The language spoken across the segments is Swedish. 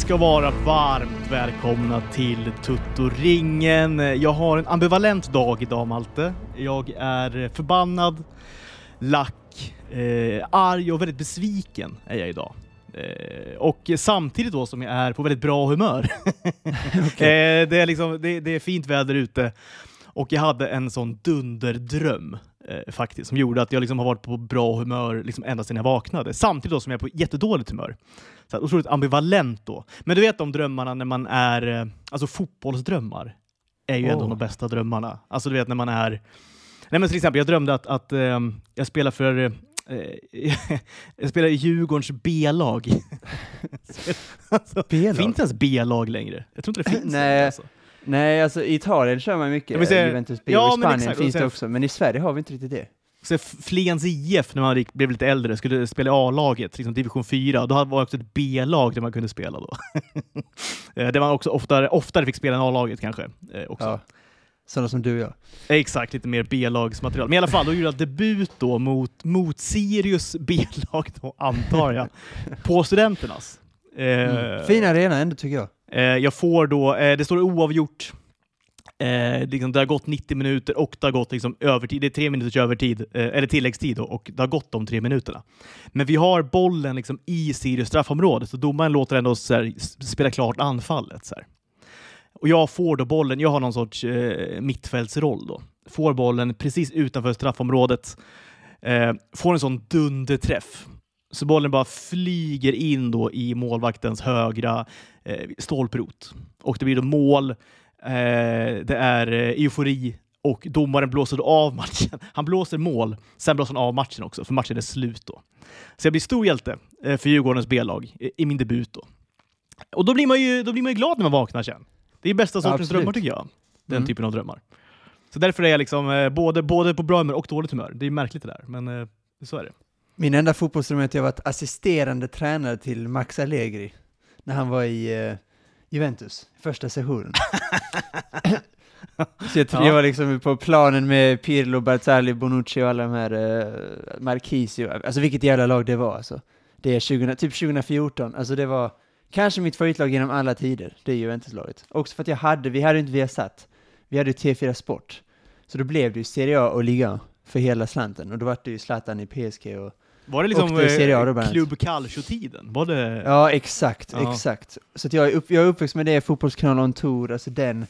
Ska vara varmt välkomna till Tuttoringen. Jag har en ambivalent dag idag Malte. Jag är förbannad, lack, eh, arg och väldigt besviken är jag idag. Eh, och samtidigt då som jag är på väldigt bra humör. eh, det, är liksom, det, det är fint väder ute och jag hade en sån dunderdröm eh, faktiskt, som gjorde att jag liksom har varit på bra humör liksom ända sedan jag vaknade. Samtidigt då som jag är på jättedåligt humör. Så här, otroligt ambivalent då. Men du vet de drömmarna när man är, eh, alltså fotbollsdrömmar är ju oh. ändå de bästa drömmarna. Alltså du vet när man är, nej men till exempel jag drömde att, att eh, jag spelar för eh, jag spelar i Djurgårdens B-lag. alltså, B-lag? Finns det ens B-lag längre? Jag tror inte det finns. Nej, alltså. Nej, alltså i Italien kör man mycket säga, Juventus B, ja, och i Spanien exakt, finns det också, men i Sverige har vi inte riktigt det. Så Flens IF, när man blev lite äldre, skulle spela i A-laget, liksom division 4, då var det också ett B-lag där man kunde spela då. Eh, där man också oftare, oftare fick spela än A-laget kanske. Eh, också. Ja. Sådana som du och jag. Exakt, lite mer B-lagsmaterial. Men i alla fall, då gjorde jag debut då mot, mot Sirius B-lag då, antar jag, på Studenternas. Mm. Fin arena ändå tycker jag. Eh, jag får då, eh, det står oavgjort. Eh, liksom, det har gått 90 minuter och det har gått liksom, övertid. Det är tre minuters övertid, eh, eller tilläggstid då, och det har gått de tre minuterna. Men vi har bollen liksom, i Sirius straffområde, så domaren låter ändå så här, spela klart anfallet. Så här. Och jag får då bollen, jag har någon sorts eh, mittfältsroll då. Får bollen precis utanför straffområdet, eh, får en sån dunderträff. Så bollen bara flyger in då i målvaktens högra eh, stolprot. Och det blir då mål, eh, det är eh, eufori och domaren blåser av matchen. Han blåser mål, sen blåser han av matchen också, för matchen är slut då. Så jag blir stor hjälte eh, för Djurgårdens B-lag i min debut då. Och då blir man ju, då blir man ju glad när man vaknar sen. Det är bästa sortens Absolut. drömmar tycker jag. Den mm. typen av drömmar. Så därför är jag liksom både, både på bra humör och dåligt humör. Det är märkligt det där, men så är det. Min enda fotbollsdröm är att jag varit assisterande tränare till Max Allegri när han var i Juventus, första sessionen. Så jag, ja. jag var liksom på planen med Pirlo, Barzali, Bonucci och alla de här, uh, Marquisio, alltså vilket jävla lag det var alltså. Det är 20, typ 2014, alltså det var kanske mitt favoritlag genom alla tider, det är Juventus-laget. Också för att jag hade, vi hade inte Viasat, vi hade T4 Sport. Så då blev det ju Serie A och Liga för hela slanten, och då var det ju Zlatan i PSG och var det liksom eh, Club Calcio-tiden? Var det... Ja, exakt, ja. exakt. Så jag, är upp, jag är uppväxt med det, Fotbollskanalen Tour, alltså den.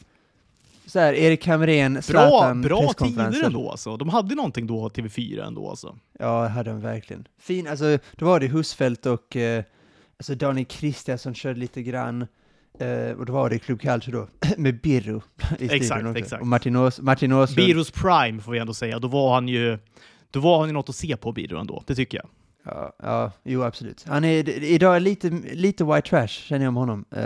Så här, Erik Hamrén, Zlatan, Bra, bra tider ändå alltså. De hade någonting då, TV4 ändå alltså. Ja, det hade de verkligen. Fin, alltså, då var det Husfeldt och eh, alltså Daniel Kristiansson körde lite grann. Uh, och då var det Club Calcio då, med Birro i Exakt, också. exakt. Och Martin, Ås, Martin Åslund. Birros prime får vi ändå säga. Då var han ju då var han ju något att se på Bidro ändå, det tycker jag. Ja, ja, jo absolut. Han är idag lite, lite white trash, känner jag om honom. Uh,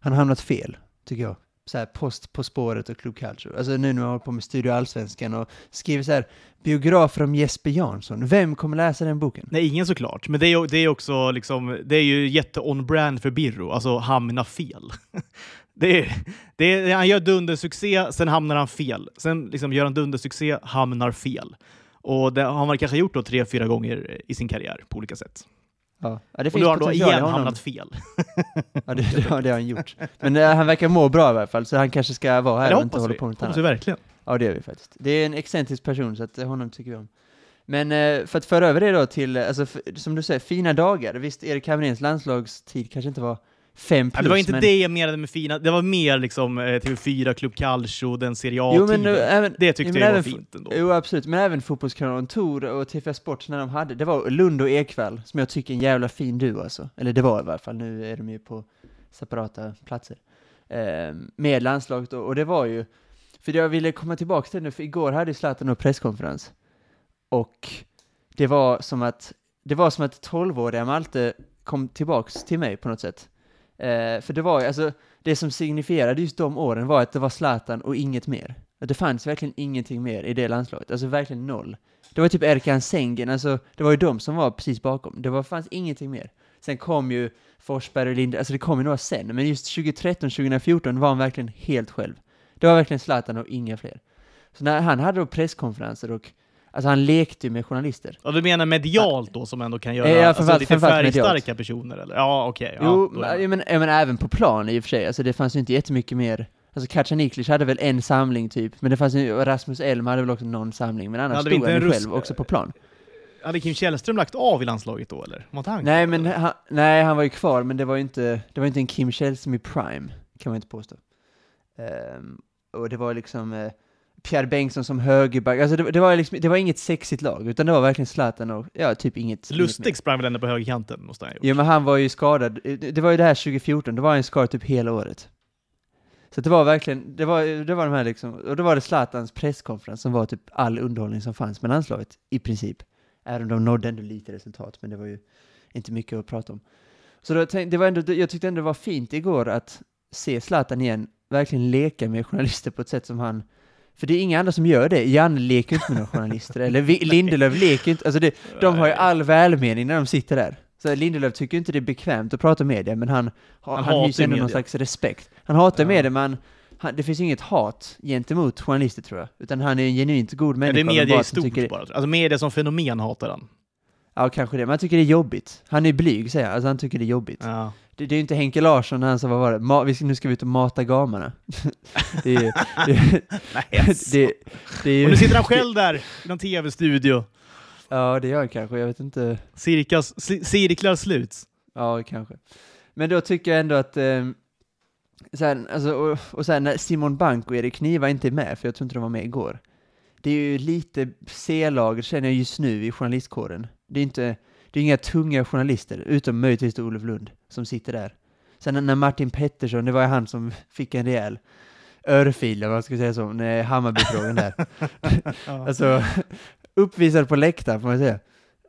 han har hamnat fel, tycker jag. Så här, post På spåret och Club Culture. Alltså nu när jag håller på med Studio Allsvenskan och skriver så här biografer om Jesper Jansson. Vem kommer läsa den boken? Nej, ingen såklart. Men det är, det är också liksom, det är ju jätte-on-brand för Birro, alltså hamna fel. Det är, det är, han gör dundersuccé, sen hamnar han fel. Sen liksom gör han dundersuccé, hamnar fel. Och det har han kanske gjort då tre, fyra gånger i sin karriär på olika sätt. Ja. Ja, det och då har han då igen hamnat fel. ja, det, har, det har han gjort. Men äh, han verkar må bra i alla fall, så han kanske ska vara här och inte hålla på med något annat. Det verkligen. Ja, det gör vi faktiskt. Det är en excentrisk person, så att honom tycker vi om. Men eh, för att föra över det då till, alltså, för, som du säger, fina dagar. Visst, Erik Hamréns landslagstid kanske inte var fem plus. Ja, det var inte men... det jag menade med fina, det var mer liksom eh, TV4, Club Calcio, den Serie A-tiden. Det tyckte jo, jag var fint ändå. Jo, absolut, men även Fotbollskanalen Tor och TV4 Sport när de hade, det var Lund och Ekvall, som jag tycker är en jävla fin duo alltså. Eller det var i alla fall, nu är de ju på separata platser. Eh, med landslaget och, och det var ju, för jag ville komma tillbaka till det nu, för igår hade Zlatan och presskonferens. Och det var som att, det var som att 12-åriga Malte kom tillbaks till mig på något sätt. Eh, för det var ju, alltså, det som signifierade just de åren var att det var Zlatan och inget mer. Att det fanns verkligen ingenting mer i det landslaget, alltså verkligen noll. Det var typ Erkan Sängen, alltså det var ju de som var precis bakom. Det var, fanns ingenting mer. Sen kom ju Forsberg och Linde, alltså det kom ju några sen, men just 2013, 2014 var han verkligen helt själv. Det var verkligen Zlatan och inga fler. Så när han hade då presskonferenser och Alltså han lekte ju med journalister. Ja, du menar medialt då, som ändå kan göra Ja, alltså, lite färgstarka personer? Eller? Ja, okej. ja, jo, det- men, men, men även på plan i och för sig. Alltså det fanns ju inte jättemycket mer. Alltså Kacaniklic hade väl en samling typ, men det fanns ju, Rasmus Elm hade väl också någon samling, men annars stod han ju själv också på plan. Hade Kim Källström lagt av i landslaget då, eller? Var han Nej, men han, nej, han var ju kvar, men det var ju inte, det var inte en Kim Källström i prime, kan man inte påstå. Ehm, och det var liksom eh, Pierre Bengtsson som högerback, alltså det, det var liksom, det var inget sexigt lag, utan det var verkligen Zlatan och, ja, typ inget. Lustig sprang väl ändå på högerkanten, måste han ha gjort. Jo men han var ju skadad, det var ju det här 2014, då var han skadad typ hela året. Så det var verkligen, det var, det var de här liksom, och då var det Zlatans presskonferens som var typ all underhållning som fanns med landslaget, i princip. Även om de nådde ändå lite resultat, men det var ju inte mycket att prata om. Så då det var ändå, jag tyckte ändå det var fint igår att se Zlatan igen, verkligen leka med journalister på ett sätt som han för det är inga andra som gör det. Janne leker inte med några journalister, eller Lindelöf leker inte, alltså det, de har ju all välmening när de sitter där. Så Lindelöf tycker inte det är bekvämt att prata med det, men han, Han han, han hyser ändå någon slags respekt. Han hatar Ja. med det, men han, det finns inget hat gentemot journalister tror jag, utan han är en genuint god Ja, människa. det är media i han stort tycker bara. Alltså media som fenomen hatar han. Ja, kanske det, men jag tycker det är jobbigt. Han är blyg, säger jag, alltså han tycker det är jobbigt. Ja. Det, det är ju inte Henke Larsson när han sa, vad var det, Ma, vi nu ska vi ut och mata gamarna. det, är, det, det, det är ju... Och nu sitter han själv där i någon tv-studio. Ja, det gör han kanske, jag vet inte. Cirkas, ci- cirklar sluts. Ja, kanske. Men då tycker jag ändå att, eh, sen, alltså, och, och sen när Simon Bank och Erik Niva inte är med, för jag tror inte de var med igår. Det är ju lite C-lag, känner jag just nu, i journalistkåren. Det är inte, det är inga tunga journalister, utom möjligtvis då Olof Lund, som sitter där. Sen när Martin Pettersson, det var ju han som fick en rejäl örfil, eller vad ska jag säga så, när Hammarbyfrågan där. Alltså, uppvisad på läktaren får man säga.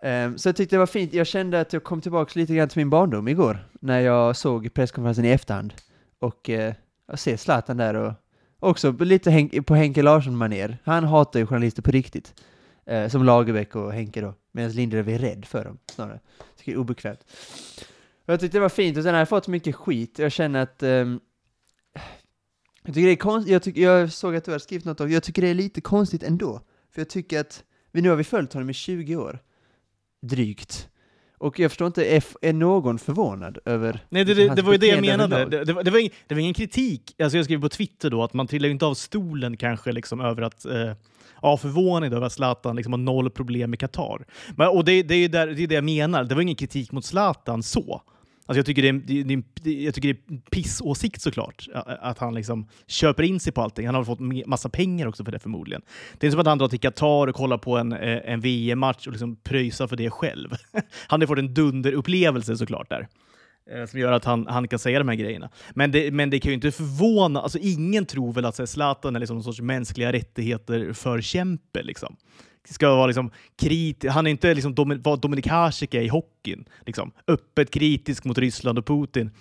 Ehm, så jag tyckte det var fint, jag kände att jag kom tillbaka lite grann till min barndom igår, när jag såg presskonferensen i efterhand. Och eh, jag ser Zlatan där och också lite Henk, på Henke Larsson-manér. Han hatar ju journalister på riktigt. Eh, som Lagerbäck och Henke då, medan Lindelöf är rädd för dem snarare. Tycker det är obekvämt. Och jag tyckte det var fint, och sen har jag fått mycket skit. Jag känner att ehm, jag tycker det är konstigt, jag, jag såg att du hade skrivit något om, jag tycker det är lite konstigt ändå. För jag tycker att, vi nu har vi följt honom i 20 år, drygt. Och jag förstår inte, är, är någon förvånad över Nej, det, det, hans det var ju det jag menade. Det, det, var, det, var ing, det var ingen kritik. Alltså jag skrev på Twitter då att man trillar ju inte av stolen kanske liksom över att eh, ja, förvånad över att Zlatan liksom har noll problem med Qatar. Men, och det, det, är där, det är det jag menar. Det var ingen kritik mot Zlatan så. Alltså jag, tycker det är, en- det, är- det, är- jag tycker det är en pissåsikt såklart, att han liksom köper in sig på allting. Han har fått massa pengar också för det förmodligen. Det är som att han drar till Qatar och kollar på en, eh, en VM-match och liksom pröjsar för det själv. han har fått en dunderupplevelse såklart där Eh, som gör att han, han kan säga de här grejerna. Men det, men det kan ju inte förvåna, alltså ingen tror väl att så här, Zlatan är liksom någon sorts mänskliga rättigheter förkämpe liksom. Ska vara liksom krit, han är inte liksom vad Dominik Hasek är i hockeyn, liksom. öppet kritisk mot Ryssland och Putin.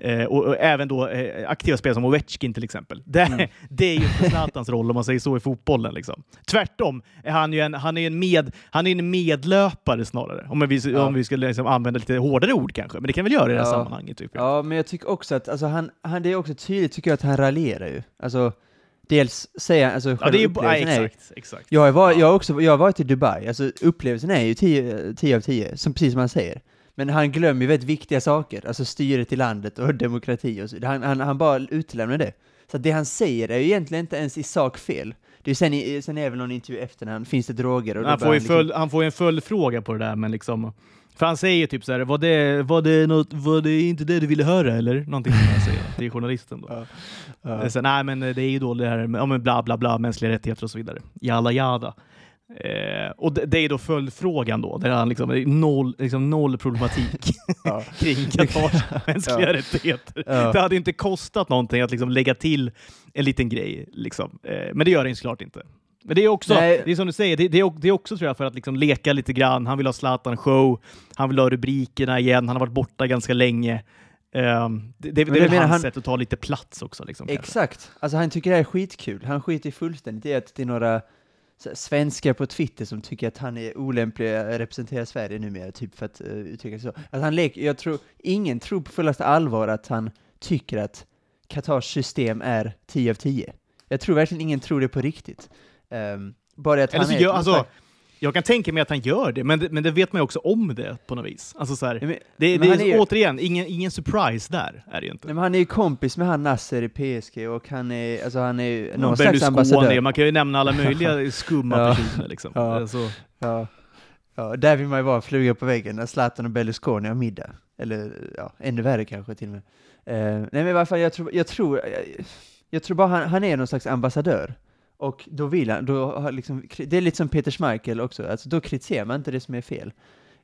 Eh, och, och även då eh, aktiva spelare som Ovechkin till exempel. Det, det är ju inte Zlatans roll om man säger så i fotbollen. Liksom. Tvärtom är han ju en, han är en, med, han är en medlöpare snarare. Om vi, Ja. om vi skulle liksom använda lite hårdare ord kanske. Men det kan vi göra i det här Ja. sammanhanget. Typ. Ja, men jag tycker också att, alltså han, han, det är också tydligt tycker jag att han raljerar ju. Alltså, dels säger han, alltså Ja, det är ju, upplevelsen är ju- exakt. exakt. Jag varit, Ja. jag, också, jag har varit i Dubai, alltså upplevelsen är ju 10 10 av 10, som, precis som han säger. Men han glömmer ju väldigt viktiga saker, alltså styret i landet och demokrati och så. Han, han, han bara utelämnar det. Så det han säger är ju egentligen inte ens i sak fel. Det är sen, i, sen väl någon intervju efter när han, finns det droger? Och Han får, ju liksom- han får ju en följdfråga på det där, men liksom... För han säger typ så här, var det, var, det något, var det inte det du ville höra eller? Någonting som han säger till journalisten då. Ja. Ja. Sen, nej men det är ju då det här ja, men bla bla bla, mänskliga rättigheter och så vidare. Jalla jada. Eh, och det, det är då följdfrågan då, där han liksom, det är noll, liksom noll problematik Ja. kring Qatars mänskliga Ja. rättigheter. Ja. Det hade inte kostat någonting att liksom lägga till en liten grej. Liksom. Eh, men det gör det såklart inte. Men det är också, Nej. det är som du säger, det, det, är, det är också tror jag för att liksom leka lite grann. Han vill ha Zlatan-show, han vill ha rubrikerna igen, han har varit borta ganska länge. Um, det, det, det är väl hans han- sätt att ta lite plats också. Liksom, kanske. Exakt. Alltså han tycker det här är skitkul. Han skiter fullständigt i att det är några svenskar på Twitter som tycker att han är olämplig att representera Sverige numera, typ för att uh, uttrycka sig så. Att han leker, jag tror, ingen tror på fullaste allvar att han tycker att Qatars system är 10 av 10. Jag tror verkligen ingen tror det på riktigt. Um, bara att Eller han så är... gör, alltså, Jag kan tänka mig att han gör det, men det, men det vet man ju också om det på något vis. Alltså så här, Ja, men- det, men det är, är återigen, ingen, ingen surprise där är det ju inte. Nej, men han är ju kompis med han Nasser i PSG och han är, alltså han är någon slags Berlusconi, ambassadör. man kan ju nämna alla möjliga skumma Ja. personer liksom. Ja. Alltså, Ja. ja, där vill man ju vara fluga på väggen när Zlatan och Berlusconi har middag. Eller ja, ännu värre kanske till och med. Eh, nej men i varje fall, jag tror, jag tror, jag, jag tror bara han, han är någon slags ambassadör. Och då vill han, då har liksom, det är lite som Peter Schmeichel också, alltså då kritiserar man inte det som är fel.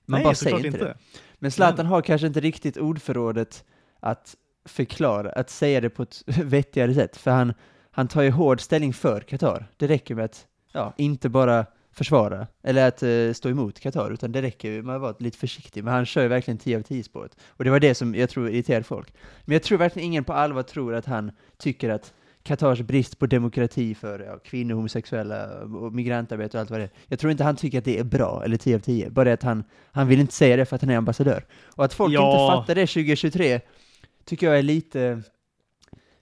Man nej, bara säger inte det. Men Zlatan har kanske inte riktigt ordförrådet att förklara, att säga det på ett vettigare sätt, för han, han tar ju hård ställning för Qatar. Det räcker med att, ja, inte bara försvara, eller att eh, stå emot Qatar, utan det räcker ju med att vara lite försiktig, men han kör ju verkligen 10 av 10 spåret. Och det var det som jag tror irriterade folk. Men jag tror verkligen ingen på allvar tror att han tycker att Qatars brist på demokrati för ja, kvinnor, homosexuella och migrantarbetare och allt vad det är. Jag tror inte han tycker att det är bra, eller 10 av 10. Bara det att han, han vill inte säga det för att han är ambassadör. Och att folk Ja. inte fattar det 2023 tycker jag är lite,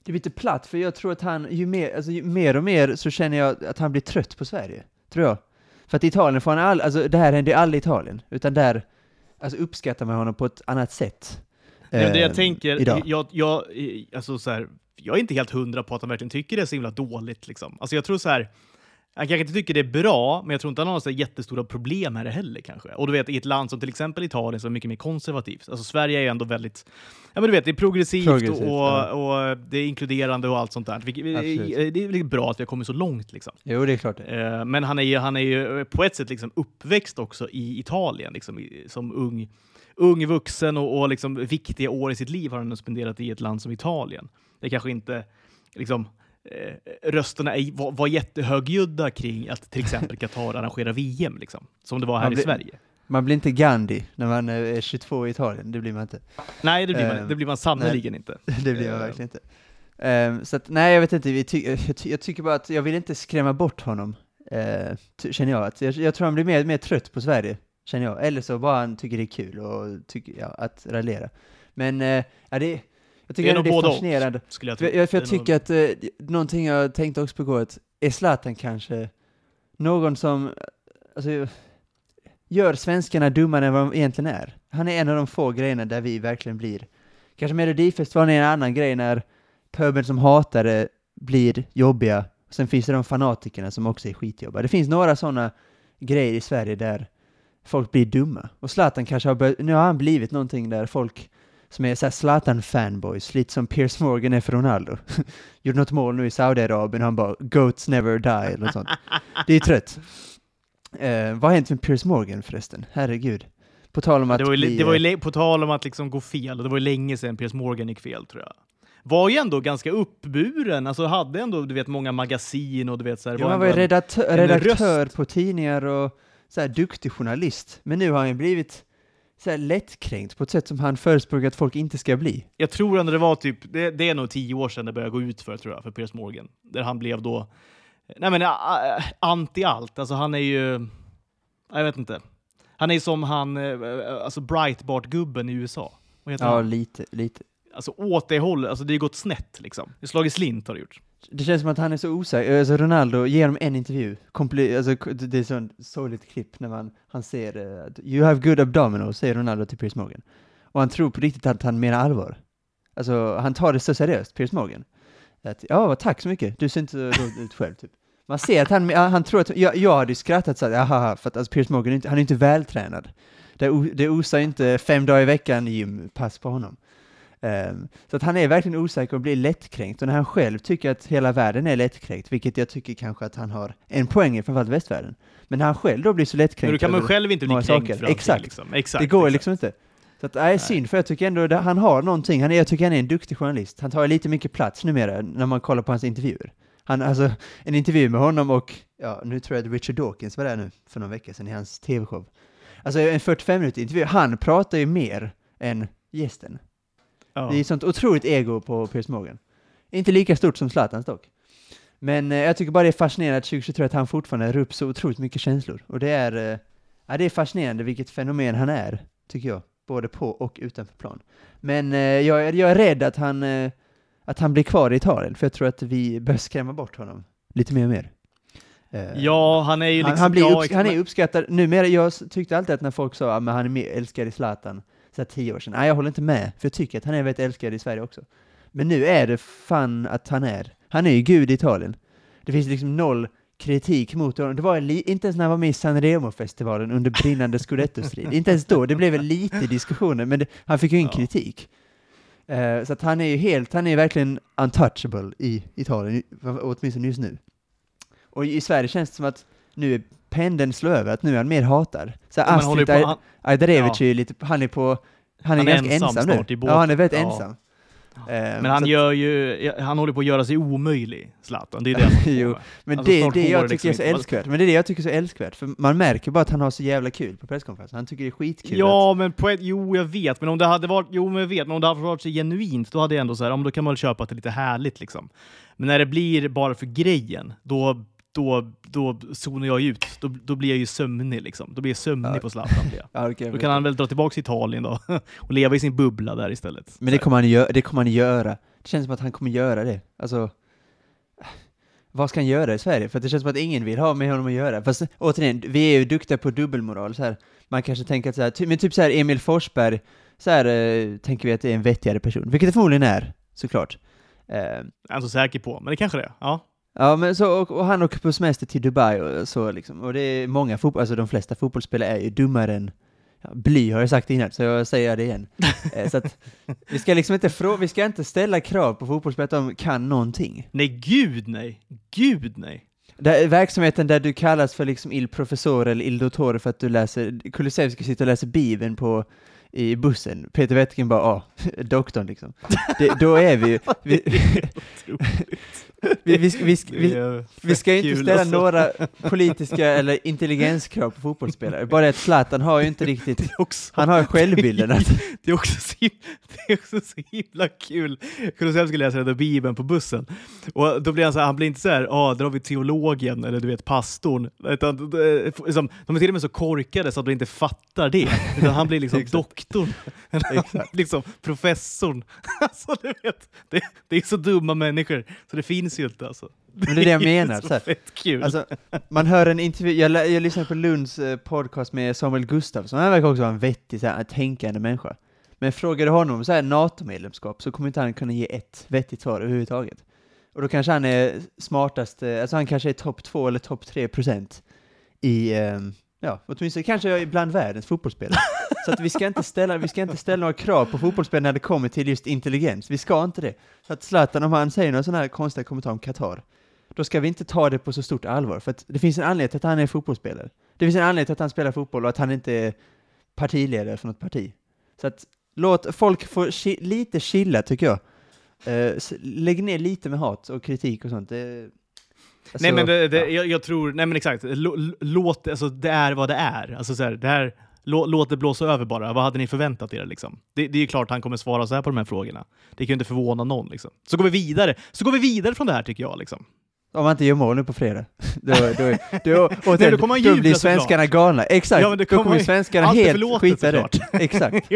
det är lite platt, för jag tror att han, ju mer, alltså, ju mer och mer så känner jag att han blir trött på Sverige, tror jag. För att i Italien får han all, alltså det här händer ju aldrig i Italien, utan där alltså, uppskattar man honom på ett annat sätt. Men det eh, jag tänker, idag. jag, jag, alltså så här, jag är inte helt hundra på att han verkligen tycker det är så himla dåligt. Liksom. Alltså jag tror så här, han kanske inte tycker det är bra, men jag tror inte han har så jättestora problem med det heller kanske. Och du vet, i ett land som till exempel Italien som är mycket mer konservativt. Alltså Sverige är ju ändå väldigt, ja men du vet, det är progressivt, Progressivt, och, ja. och det är inkluderande och allt sånt där. Absolut. Det är bra att vi har kommit så långt liksom. Jo, det är klart det. Eh, Men han är ju, han är ju på ett sätt liksom uppväxt också i Italien, liksom, som ung, ung vuxen och, och liksom viktiga år i sitt liv har han spenderat i ett land som Italien. Det kanske inte liksom, eh, rösterna är, var, var jättehögljudda kring att till exempel Qatar arrangerar VM, liksom, som det var här Man i blir- Sverige. Man blir inte Gandhi när man är 22 i Italien, det blir man inte. Nej, det blir man, Eh, det blir man sannerligen inte. det blir man Eh. verkligen inte. Ehm, så att, nej, jag vet inte, ty jag, ty jag tycker bara att jag vill inte skrämma bort honom, eh, ty- känner jag. Att jag. Jag tror han blir mer, mer trött på Sverige, känner jag. Eller så bara han tycker det är kul och tycker, ja, att raljera. Men, eh, ja, det, jag tycker Det är det är fascinerande. Skulle jag tro. jag, för jag tycker att, eh, någonting jag tänkte också på att är Zlatan kanske någon som, alltså, gör svenskarna dummare än vad de egentligen är? Han är en av de få grejerna där vi verkligen blir, kanske Melodifestivalen är en annan grej när pöbeln som hatar det blir jobbiga, sen finns det de fanatikerna som också är skitjobbiga. Det finns några sådana grejer i Sverige där folk blir dumma. Och Zlatan kanske har börjat, nu har han blivit någonting där folk som är såhär Zlatan-fanboys, lite som Piers Morgan är för Ronaldo. Gjorde något mål nu i Saudiarabien och han bara “Goats never die” eller något sånt. Det är trött. Eh, vad har hänt med Piers Morgan förresten? Herregud. På tal om att det var ju, bli, det var ju, på tal om att liksom gå fel, det var ju länge sedan Piers Morgan gick fel tror jag. Var ju ändå ganska uppburen, alltså hade ändå du vet många magasin och du vet så här, Ja, han var ju redaktör, redaktör på tidningar och så här, duktig journalist. Men nu har han ju blivit så här, lättkränkt på ett sätt som han förespråkar att folk inte ska bli. Jag tror ändå det var typ, det, det är nog tio år sedan det började gå ut för tror jag, för Piers Morgan. Där han blev då, nej men ä- ä- anti allt. Alltså han är ju, jag vet inte. Han är som han, eh, alltså Breitbart-gubben i USA. Ja, han? lite, lite. Alltså åt det hållet, alltså det har gått snett liksom. Det har slagit slint har det gjort. Det känns som att han är så osäker. Alltså Ronaldo ger honom en intervju. Komple- alltså, det är sånt sorgligt klipp när man, han ser uh, “You have good abdominals” säger Ronaldo till Piers Morgan. Och han tror på riktigt att han menar allvar. Alltså, han tar det så seriöst, Piers Morgan. Att, ja, tack så mycket. Du ser inte så rolig ut själv, typ. Man ser att han, han tror att, jag, jag hade ju skrattat så här, jaha, för att alltså, Piers Morgan, han är inte vältränad. Det, det osar inte fem dagar i veckan gympass på honom. Ehm, så att han är verkligen osäker och blir lättkränkt. Och när han själv tycker att hela världen är lättkränkt, vilket jag tycker kanske att han har en poäng i, framförallt västvärlden. Men när han själv då blir så lättkränkt Men då kan man själv inte bli kränkt saker. för allting. Exakt. Liksom. Exakt. det går exakt. liksom inte. Så att, nej, synd, för jag tycker ändå att han har någonting. Han är, jag tycker han är en duktig journalist. Han tar lite mycket plats numera när man kollar på hans intervjuer. Han, alltså, en intervju med honom och, ja, nu tror jag att Richard Dawkins var där nu för någon vecka sedan i hans tv-show. Alltså en 45 minuter intervju, han pratar ju mer än gästen. Ja. Det är sånt otroligt ego på Piers Morgan. Inte lika stort som Zlatans dock. Men eh, jag tycker bara det är fascinerande att 2023 att han fortfarande rör upp så otroligt mycket känslor. Och det är, eh, ja, det är fascinerande vilket fenomen han är, tycker jag. Både på och utanför plan. Men eh, jag, är- jag är rädd att han, eh, att han blir kvar i Italien, för jag tror att vi bör skrämma bort honom lite mer och mer. Eh, Ja, han är ju liksom... han, han, blir ja, han är uppskattad, numera, jag tyckte alltid att när folk sa att han är mer älskad i Zlatan, så tio år sedan, nej jag håller inte med, för jag tycker att han är väldigt älskad i Sverige också. Men nu är det fan att han är, han är ju gud i Italien. Det finns liksom noll kritik mot honom. Det var inte ens när han var med i Sanremo-festivalen under brinnande scudetto-strid, inte ens då, det blev väl lite diskussioner, men det, han fick ju ingen Ja. kritik. Eh, så att han är ju helt, han är verkligen untouchable i Italien, åtminstone just nu. Och i Sverige känns det som att nu är pendeln slår över, att nu är han mer hatad. Så Ja, Astrid på, han, Ajdarevic är ju lite, han är på, han är Han är ganska ensam ensam, nu. i. Ja, han är väldigt Ja. ensam. Eh, men han så att- gör ju... Han håller på att göra sig omöjlig, Zlatan. Det är det han Jo. Men Alltså, det är det jag tycker liksom är så älskvärt. Men det är det jag tycker är så älskvärt, för man märker bara att han har så jävla kul på presskonferensen. Han tycker det är skitkul. att- Ja, men på ett, jo, jag vet. Men om det hade varit, jo, men jag vet, men om det hade varit så genuint, då hade jag ändå så här, om då kan man väl köpa att det är lite härligt liksom. Men när det blir bara för grejen, då, då, då zonar jag ut. Då, då blir jag ju sömnig liksom. Då blir jag sömnig Ja. på Zlatan. Ja, okej, Då kan han väl dra tillbaka till Italien då och leva i sin bubbla där istället. Men det kommer, han gö- det kommer han göra. Det känns som att han kommer göra det. Alltså, vad ska han göra i Sverige? För det känns som att ingen vill ha med honom att göra. Fast återigen, vi är ju duktiga på dubbelmoral. Så här. Man kanske tänker att så här, ty- men typ så här Emil Forsberg, så här eh, tänker vi att det är en vettigare person. Vilket det förmodligen är, såklart. Eh, Jag är inte så säker på, men det kanske det är. Ja. Ja, men så, och, och han åker på semester till Dubai och så liksom. Och det är många fotboll, alltså de flesta fotbollsspelare är ju dummare än ja, bly har jag sagt innan, så jag säger det igen. eh, så att vi ska liksom inte frå, vi ska inte ställa krav på fotbollsspelare att de kan någonting. Nej, gud nej! Gud nej! Där, verksamheten där du kallas för liksom il professor eller il dottore för att du läser, Kulusevski sitter och läser Bibeln på i bussen. Peter Wettergren bara, ja, doktorn liksom. Det, då är vi ju, vi, vi, vi, vi, vi, vi, ska ju inte ställa alltså. några politiska eller intelligenskrav på fotbollsspelare, bara att Zlatan har ju inte riktigt, han har ju självbilden att, det är också så himla, det är också så himla kul. Kulusevski läser den där bibeln på bussen. Och då blir han så här, han blir inte så här, ah, där har vi teologen eller du vet pastorn. Utan, eh, liksom, de är till och med så korkade så att de inte fattar det. Utan han blir liksom Exakt. Eller liksom professorn. Alltså du vet, det, det är så dumma människor så det finns ju inte alltså. men det är det jag menar. så fett kul. Alltså, man hör en intervju, jag, jag lyssnade på Lunds eh, podcast med Samuel Gustafsson, han verkar också vara en vettig, så här, tänkande människa. Men frågade honom om så här NATO-medlemskap så kommer inte han kunna ge ett vettigt svar överhuvudtaget. Och då kanske han är smartast, eh, alltså han kanske är topp två eller topp tre procent i, eh, ja, åtminstone kanske bland världens fotbollsspelare. så att vi ska inte ställa, vi ska inte ställa några krav på fotbollsspelare när det kommer till just intelligens. Vi ska inte det. Så att Zlatan, om han säger några sådana här konstiga kommentarer om Qatar, då ska vi inte ta det på så stort allvar, för att det finns en anledning till att han är fotbollsspelare. Det finns en anledning till att han spelar fotboll och att han inte är partiledare för något parti. Så att låt folk få chi- lite chilla, tycker jag. S- lägg ner lite med hat och kritik och sånt. Det, alltså, nej men det, det, ja. jag, jag tror, nej men exakt, låt, alltså det är vad det är. Alltså så här, det här, låt det blåsa över bara. Vad hade ni förväntat er liksom? Det, det är ju klart han kommer svara så här på de här frågorna. Det kan ju inte förvåna någon liksom. Så går vi vidare. Så går vi vidare från det här tycker jag liksom. Om man inte gör mål nu på fredag. Då, då, då, då, Nej, då kommer då blir såklart. svenskarna galna. Exakt, Ja, det då kommer kommer svenskarna helt skita i det. Exakt.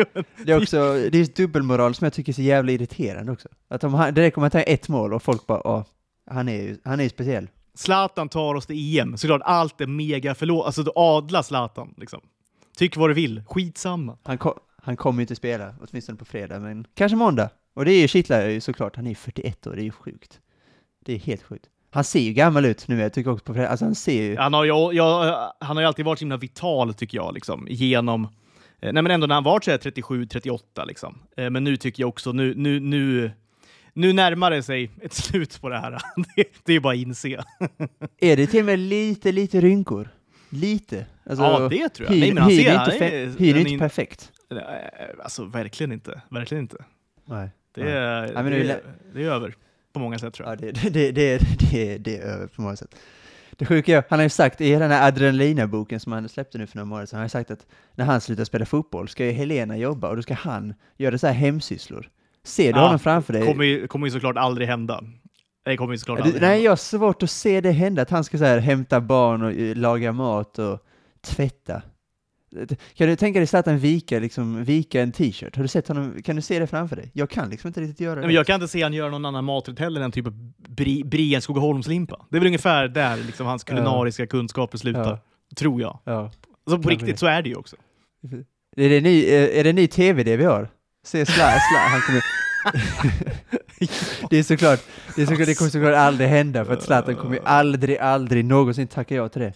Det är också, det är dubbelmoral som jag tycker är så jävla irriterande också. Att om han, det räcker med att tar ett mål och folk bara, ja, han är ju, han är speciell. Zlatan tar oss till EM. Såklart, allt är mega förlåt. Alltså, du adlar Zlatan. Liksom. Tyck vad du vill. Skitsamma. Han, ko- han kommer ju inte spela, åtminstone på fredag, men kanske måndag. Och det är ju kittlar ju såklart, han är ju 41 år, det är ju sjukt. Det är helt sjukt. Han ser ju gammal ut nu, jag tycker också på fredag, alltså han ser ju... Han har ju, jag, han har ju alltid varit så himla vital, tycker jag, liksom, genom... eh, Nej, men ändå när han var 37-38, liksom. Eh, Men nu tycker jag också, nu, nu, nu, nu närmar det sig ett slut på det här. Det, det är bara att inse. Är det till och med lite, lite rynkor? Lite? Alltså, ja, det tror jag. Hyn, Nej, men han ser, är han inte, är- han inte in- perfekt. Eh, Alltså, verkligen inte. Verkligen inte. Nej. Det Nej. är, men det är det, lä- är, det är över. På många sätt, tror jag. Ja, det, det, det, det, det, det är över på många sätt. Det sjuka är, han har ju sagt i den här Adrenalina-boken som han släppte nu för några månader sedan, han har sagt att när han slutar spela fotboll ska ju Helena jobba och då ska han göra så här hemsysslor. Ser du Ja, honom framför dig? kommer ju, kommer ju såklart aldrig hända. Det kommer ju såklart Ja, aldrig nej, jag har svårt att se det hända, att han ska så här hämta barn och eh, laga mat och tvätta. Kan du tänka dig Zlatan vika, liksom, vika en t-shirt? Har du sett honom? Kan du se det framför dig? Jag kan liksom inte riktigt göra det. Nej, men jag kan inte se han göra någon annan maträtt heller än typ bri, Brien Skogaholmslimpa. Det är väl ungefär där liksom hans kulinariska kunskaper slutar. Ja. Tror jag. Ja. Så på riktigt så är det ju också. Är det ny, är det ny tv det vi har? Se Sla, han kommer... det är såklart, det, är såklart, det kommer såklart aldrig hända för att Zlatan kommer ju aldrig, aldrig någonsin tacka ja till det.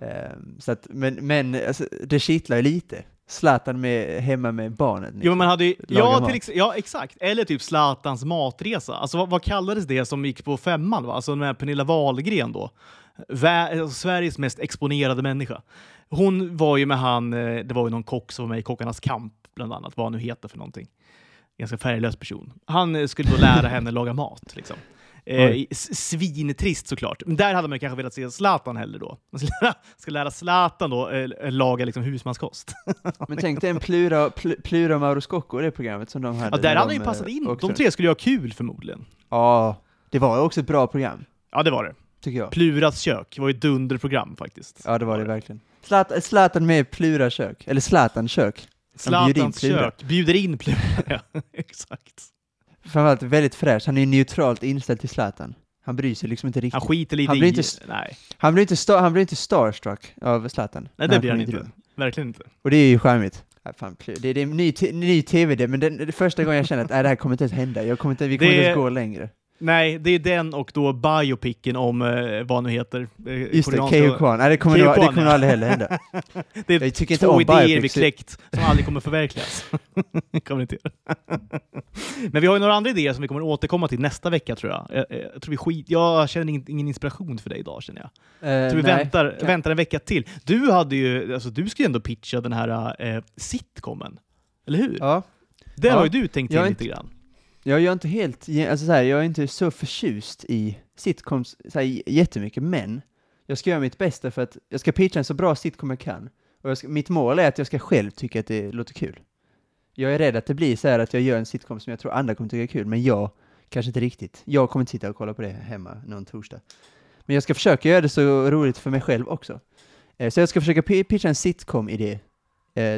Ehm, så att, men men alltså, det kittlar ju lite. Zlatan med, hemma med barnen. Jo, men man hade ju, ja, till ex, ja, exakt. Eller typ Zlatans matresa. Alltså vad, vad kallades det som gick på femman? Va? Alltså med Pernilla Wahlgren då. Vä- alltså, Sveriges mest exponerade människa. Hon var ju med han, eh, det var ju någon kock som var med i Kockarnas kamp, bland annat, vad han nu heter för någonting. Ganska färglös person. Han eh, skulle då lära henne laga mat. Liksom. Eh, svintrist såklart. Men där hade man kanske velat se Zlatan hellre då. Man ska lära, ska lära Zlatan då eh, laga liksom husmanskost. Men tänk dig en Plura, pl- Plura Mauro Scocco, det programmet som de hade. Ja, där hade han de, ju passat eh, in. åkte De tre skulle ju ha kul förmodligen. Ja, det var ju också ett bra program, Ja, det var det. tycker jag. Pluras kök var ju ett dunderprogram faktiskt. Ja, det var det verkligen. Zlatan, Zlatan med Plura kök, eller Zlatan kök. Han bjuder in Zlatans kök bjuder in Plura. ja, exakt. Framförallt väldigt fräsch, han är ju neutralt inställd till Zlatan. Han bryr sig liksom inte riktigt. Han skiter lite Han blir i... inte Nej. Han blir inte, sta- han blir inte starstruck av Zlatan. Nej, det blir han inte. rummet. Verkligen inte. Och det är ju charmigt. Ja, fan, det, är en ny, ny tv det, men det, det är första gången jag känner att äh, det här kommer inte ens hända. Jag kommer inte, vi kommer Det- inte ens gå längre. Nej, det är den och då biopicen om eh, vad nu heter. eh, Just det, Keyyo Kwan. Nej, det kommer, nog, det Kwan, kommer ja. aldrig heller hända. Det är Jag tycker inte två om idéer vi biopics. kläckt som aldrig kommer förverkligas. kommer inte. Men vi har ju några andra idéer som vi kommer återkomma till nästa vecka tror jag. Jag, jag, tror vi skit, jag känner ingen, ingen inspiration för dig idag känner jag. Eh, Jag tror vi nej. väntar, Kan- väntar en vecka till. Du hade ju, alltså du skulle ju ändå pitcha den här eh, sitcomen. Eller hur? Ja, Där Ja. har ju du tänkt in är lite inte- grann jag är inte helt, alltså så här, jag är inte så förtjust i sitcoms så här, jättemycket, men jag ska göra mitt bästa för att jag ska pitcha en så bra sitcom jag kan. Och jag ska, mitt mål är att jag ska själv tycka att det låter kul. Jag är rädd att det blir så här att jag gör en sitcom som jag tror andra kommer tycka är kul, men jag kanske inte riktigt. Jag kommer inte sitta och kolla på det hemma någon torsdag. Men jag ska försöka göra det så roligt för mig själv också. Eh, så jag ska försöka pitcha en sitcom-idé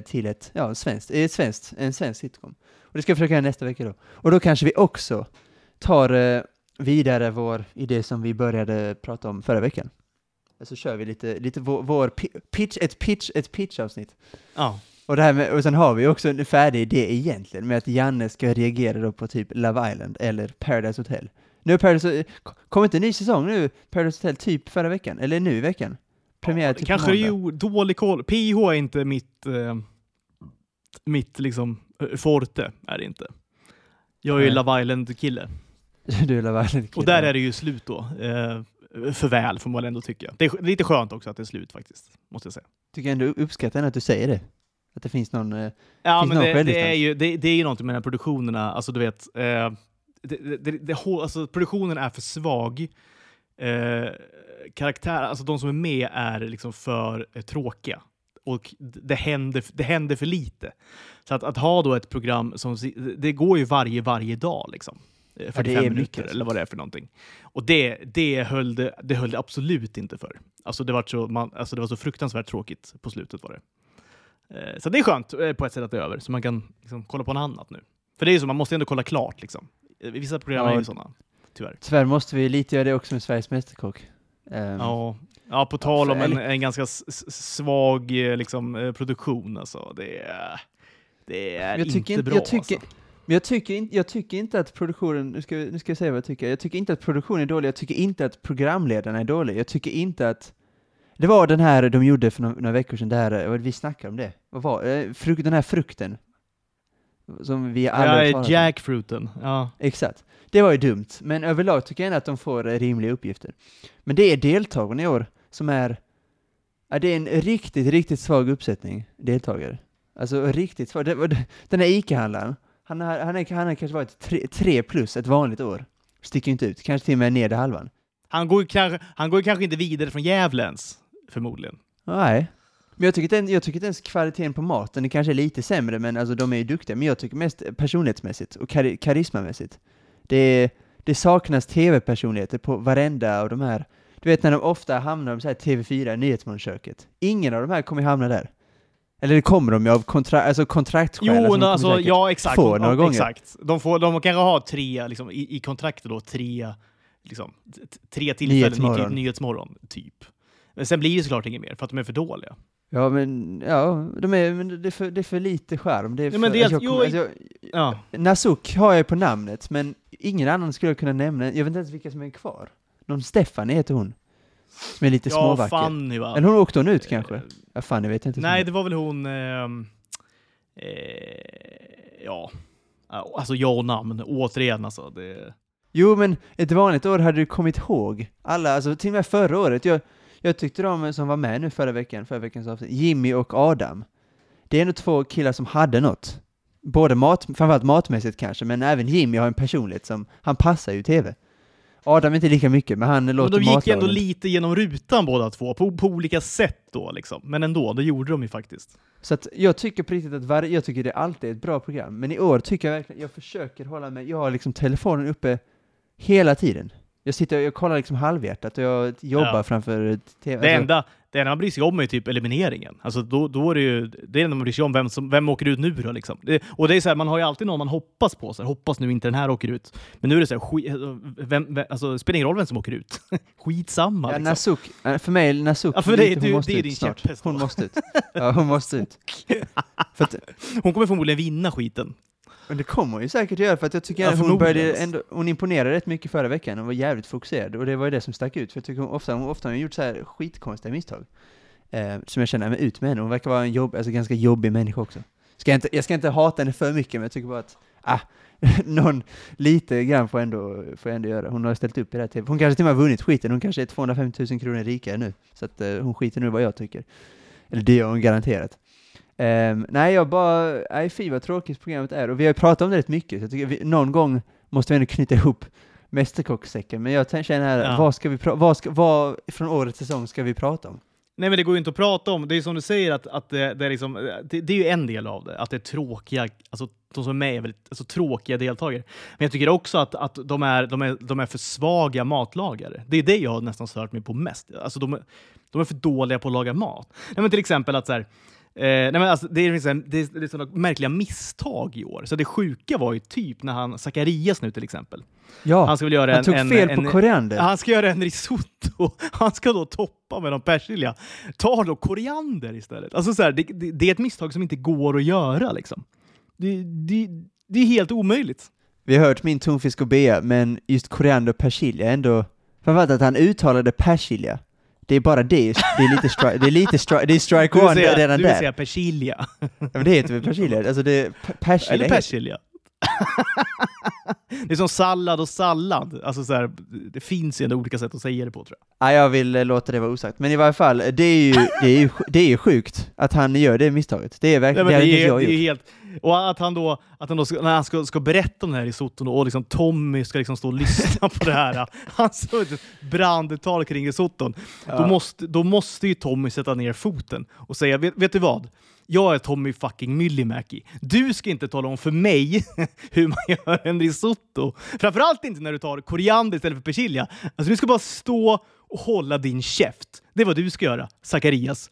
till ett, ja, en svenskt, ett svenskt, en svensk sitcom. Och det ska jag försöka göra nästa vecka då. Och då kanske vi också tar eh, vidare vår idé som vi började prata om förra veckan. Så kör vi lite, lite vår, vår pi- pitch, ett pitch, ett pitch-avsnitt. Ja. Och, det här med, och sen har vi också en färdig idé egentligen med att Janne ska reagera då på typ Love Island eller Paradise Hotel. Nu Paradise, kom inte en ny säsong nu, Paradise Hotel, typ förra veckan, eller nu i veckan? Premiär Ja, typ Kanske är måndag. ju dålig koll. PH är inte mitt, eh, mitt liksom eh, forte, är det inte. Jag är ju. Love Island-kille. Du är Love Island Och där är det ju slut då. Eh, för väl, får man ändå tycka. Det är lite skönt också att det är slut faktiskt, måste jag säga. Tycker ändå uppskattar att du säger det. Att det finns någon, eh, Ja, Finns men någon det, det, är ju, det, det är ju någonting med de här produktionerna, alltså du vet, eh, det, det, det, det, alltså, produktionen är för svag. Eh, karaktär, alltså de som är med är liksom för eh, tråkiga. Och det händer, det händer för lite. Så att, att ha då ett program som, det går ju varje, varje dag liksom. Eh, 45 är minuter mycket, alltså. eller vad det är för någonting. Och det, det, höll det, det höll det absolut inte för. Alltså det, var så, man, alltså det var så fruktansvärt tråkigt på slutet var det. Eh, Så det är skönt eh, på ett sätt att det är över, så man kan liksom kolla på något annat nu. För det är ju så, man måste ändå kolla klart liksom. Eh, Vissa program Ja. är ju sådana, tyvärr. tyvärr måste vi lite göra det också med Sveriges Mästerkock. Ehm, Ja, ja på tal om en, eller- en ganska svag eh, liksom, eh, produktion alltså. Det är, det är Jag tycker inte inte- bra jag tycker- alltså. Men jag tycker, inte, jag tycker inte att produktionen, nu ska, nu ska jag säga vad jag tycker, jag tycker inte att produktionen är dålig, jag tycker inte att programledarna är dåliga, jag tycker inte att det var den här de gjorde för några, några veckor sedan, där, vad vi snackade om det, vad var eh, den här frukten? Som vi alla Ja, jackfruiten. Ja. Exakt. Det var ju dumt, men överlag tycker jag ändå att de får eh, rimliga uppgifter. Men det är deltagarna i år som är, ja, det är en riktigt, riktigt svag uppsättning deltagare. Alltså riktigt svag. Den här ICA-handlaren, han har, han, är, han har kanske varit tre, tre plus ett vanligt år. Sticker inte ut, kanske till och med nedre halvan. Han, går kanske, han går kanske inte vidare från Gävle ens, förmodligen. Nej. Men jag tycker, inte, jag tycker inte ens kvaliteten på maten, det kanske är lite sämre, men alltså de är ju duktiga. Men jag tycker mest personlighetsmässigt och kar karismamässigt. Det, det saknas tv-personligheter på varenda av de här. Du vet när de ofta hamnar på så här TV4, Nyhetsmorgonköket. Ingen av de här kommer hamna där. Eller det kommer de ju av kontra alltså kontraktskäl. Jo, alltså, de kommer alltså, säkert ja exakt. få några ja, gånger. exakt. De, får, de kanske har tre, liksom, i, i kontraktet då, tre, liksom, t- tre tillfällen i typ Nyhetsmorgon. Nyhetsmorgon, typ. Men sen blir det såklart inget mer, för att de är för dåliga. Ja, men, ja, de är, men det, är för, det är för lite skärm. Det är Ja, för, men det är alltså, att- jag, jo, alltså, Ja. jag, Nasuk har jag på namnet, men ingen annan skulle jag kunna nämna. Jag vet inte ens vilka som är kvar. Någon Stephanie heter hon. Som är lite Ja, småvacker. Fanny va? Eller hon åkte hon ut kanske? Eh, Ja, fan, jag vet inte. Nej, det var väl hon... ehm, eh, ja, Ja, alltså ja och namn. Återigen alltså. Det, Jo, men ett vanligt år hade du kommit ihåg alla, alltså till och med förra året. Jag, jag tyckte de som var med nu förra veckan, förra veckans avsnitt, Jimmy och Adam. Det är ändå två killar som hade något. Både mat, framförallt matmässigt kanske, men även Jimmy har en personlighet som, han passar ju i TV. Adam inte lika mycket, men han men låter de gick ändå lite genom rutan båda två, på, på olika sätt då liksom. Men ändå, det gjorde de ju faktiskt. Så att jag tycker på riktigt att varje, jag tycker det alltid är ett bra program, men i år tycker jag verkligen, jag försöker hålla mig, jag har liksom telefonen uppe hela tiden. Jag sitter och jag kollar liksom halvhjärtat och jag jobbar Ja. framför TV. Det alltså- enda, det enda man bryr sig om är typ elimineringen. Alltså då, då är det ju, det är det enda man bryr sig om, vem, som, vem åker ut nu då liksom. Det, och det är så här, man har ju alltid någon man hoppas på, så här, hoppas nu inte den här åker ut. Men nu är det så här, skit, vem, vem, alltså, det spelar ingen roll vem som åker ut. Skitsamma Ja, liksom. Nasuk, för mig, Nasuk, Ja, för lite, hon du- måste det är ut din snart. Hon måste ut. Ja, hon måste ut. att, Hon kommer förmodligen vinna skiten. Men det kommer hon ju säkert göra, för att jag tycker Ja, att hon började ändå, hon imponerade rätt mycket förra veckan och var jävligt fokuserad, och det var ju det som stack ut, för jag tycker hon ofta, hon, ofta har hon gjort så här skitkonstiga misstag. Eh, som jag känner mig ut med henne, hon verkar vara en jobb, alltså ganska jobbig människa också. Ska jag, inte, jag ska inte hata henne för mycket, men jag tycker bara att, ah, någon lite grann får ändå, får jag ändå göra. Hon har ställt upp i det här TV. Hon kanske till och med har vunnit skiten, hon kanske är 250 000 kronor rikare nu, så att eh, hon skiter nu vad jag tycker. Eller det gör hon garanterat. Ehm, nej, jag bara, nej fy vad tråkigt programmet är, och vi har ju pratat om det rätt mycket, så jag tycker vi, någon gång måste vi ändå knyta ihop Mästerkockssäcken, men jag känner här, Ja. vad ska vi vad, ska, vad från årets säsong ska vi prata om? Nej men det går ju inte att prata om. Det är som du säger, att, att det, det, är liksom, det, det är ju en del av det. Att det är tråkiga, alltså de som är med är väldigt alltså, tråkiga deltagare. Men jag tycker också att, att de, är, de, är, de är för svaga matlagare. Det är det jag har nästan stört mig på mest. Alltså de, är- de är för dåliga på att laga mat. Nej, men till exempel att så här, eh, nej, men alltså, det är, liksom, det är, det är sådana märkliga misstag i år. Så det sjuka var ju typ när han, Zacharias nu till exempel, Ja, han ska väl göra han en, tog en, fel en, på koriander. han ska göra en risotto. Han ska då toppa med någon persilja. Ta då koriander istället. Alltså så här, det, det, det är ett misstag som inte går att göra. Liksom. Det, det, det är helt omöjligt. Vi har hört min tonfisk och bea, men just koriander och persilja är ändå, framförallt att han uttalade persilja. Det är bara det, det är lite strike, det är lite strike, det är strike one säga, redan du vill där. säga persilja. Ja, men det heter väl persilja? Alltså det, persilja Eller persilja. det är som sallad och sallad. Alltså så här, det finns ju ändå olika sätt att säga det på tror jag. Ja, jag vill eh, låta det vara osagt. Men i varje fall, det är ju, det är ju, det är ju sjukt att han gör det misstaget. Det är Nej, verkligen, men det det, är, jag det är helt... Och att han då, att han då ska, när han ska, ska berätta om det här i soton och liksom Tommy ska liksom stå och lyssna på det här. Han sa ett brandtal kring risotton. Då, Ja. måste, då måste ju Tommy sätta ner foten och säga, vet, vet du vad? Jag är Tommy fucking Myllymäki. Du ska inte tala om för mig hur man gör en risotto. Framförallt inte när du tar koriander istället för persilja. Alltså du ska bara stå och hålla din käft. Det är vad du ska göra, Zacharias.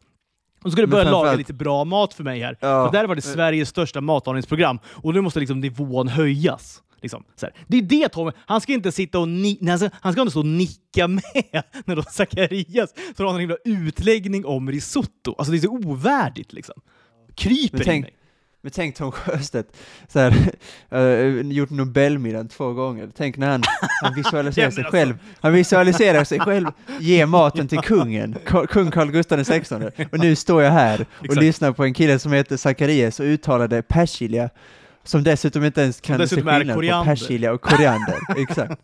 Och så ska du börja laga lite bra mat för mig här. Ja. För där var det Sveriges största matlagningsprogram och nu måste liksom nivån höjas. Liksom. Det är det Tommy, han ska inte sitta och ni- nej, han ska- han ska inte stå och nicka med när då Zacharias så har han en himla utläggning om risotto. Alltså det är så ovärdigt liksom. Kryper Men tänk- mig. Men tänk Tom Sjöstedt, så här, eh, gjort Nobelmiddagen två gånger. Tänk när han, han visualiserar sig alltså. själv, han visualiserar sig själv ge maten till kungen, kung Carl Gustaf XVI. Och nu står jag här och Exakt. lyssnar på en kille som heter Zacharias och uttalade persilja, som dessutom inte ens kan se skillnad på persilja och koriander. Exakt.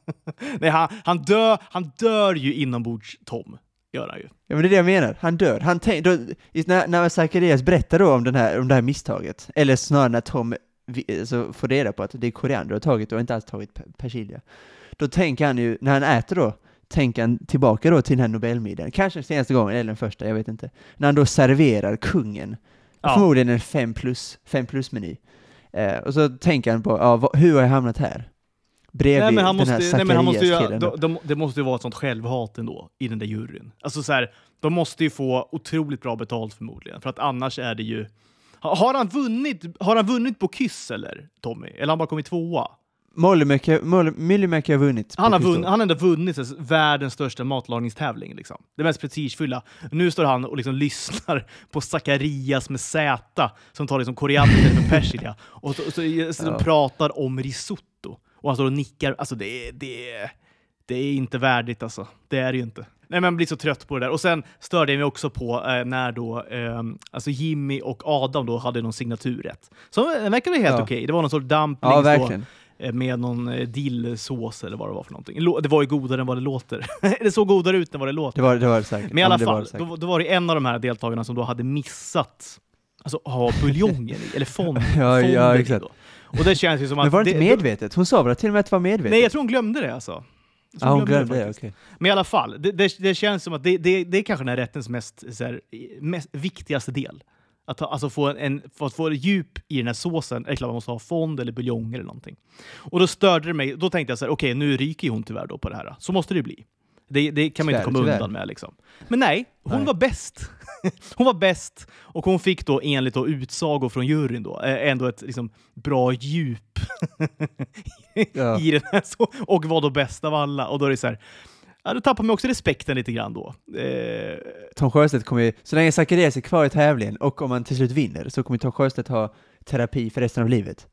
Nej, han, han, dör, han dör ju inombords Tom. Gör han ju. Ja men det är det jag menar, han dör. Han tänk, då, när, när Zacharias berättar då om, den här, om det här misstaget, eller snarare när Tom vi- alltså, får reda på att det är koriander har tagit och inte alls tagit pe- persilja, då tänker han ju, när han äter då, tänker han tillbaka då till den här Nobelmiddagen, kanske den senaste gången, eller den första, jag vet inte, när han då serverar kungen, Ja. förmodligen en 5 plus, fem plus-meny, eh, och så tänker han på, ja, hur har jag hamnat här? Bredvid Nej, men han den måste, här nej, men han måste ju, de, de, det måste ju vara ett sånt självhat ändå i den där juryn. Alltså så här, de måste ju få otroligt bra betalt förmodligen, för att annars är det ju Ha- Har han vunnit, har han vunnit på Kyss eller, Tommy? Eller har han bara kommit tvåa? Myllymäki har vunnit. Han har, vunn, han ändå vunnit alltså, världens största matlagningstävling. Liksom. Det mest prestigefulla. Nu står han och liksom lyssnar på Zacharias med Z som tar liksom koriander för persilja och så, så, så, Ja. pratar om risotto. Och han står och nickar. Alltså det, det, det är inte värdigt alltså. Det är det ju inte. Nej, man blir så trött på det där. Och sen störde jag mig också på eh, när då eh, alltså Jimmy och Adam då hade någon signaturrätt. Så den verkade helt Ja. okej. Det var någon sorts dumplings Ja, då, eh, med någon eh, dillsås eller vad det var för någonting. Det var ju godare än vad det låter. det såg godare ut än vad det låter. Det var det var det säkert. Men i Ja, alla det var fall, då, då var det en av de här deltagarna som då hade missat alltså ha buljongen i, eller fond, Ja, ja, fonden i exakt. då. Och det känns ju som att... Men var det inte det- medvetet? Hon sa väl till och med att det var medvetet? Nej, jag tror hon glömde det alltså. Ja, hon glömde det, faktiskt. okej. Men i alla fall, det, det, det känns som att det, det, det är kanske den här rättens mest, så här, mest viktigaste del. Att ha, alltså få en, för att få djup i den här såsen är det klart man måste ha fond eller buljong eller någonting. Och då störde det mig. Då tänkte jag så här, okej, nu ryker ju hon tyvärr då på det här. Så måste det bli. Det, det kan man inte Tyvärr, komma tyvärr. undan med. Liksom. Men nej, hon Nej. var bäst. hon var bäst och hon fick då enligt då utsago från juryn då, eh, ändå ett liksom, bra djup Ja. i den här så, och var då bäst av alla. Och då är det så här, ja, då tappar man också respekten lite grann då. Eh, Tom Sjöstedt kommer ju, så länge Zacharias är kvar i tävlingen och om han till slut vinner så kommer Tom Sjöstedt ha terapi för resten av livet.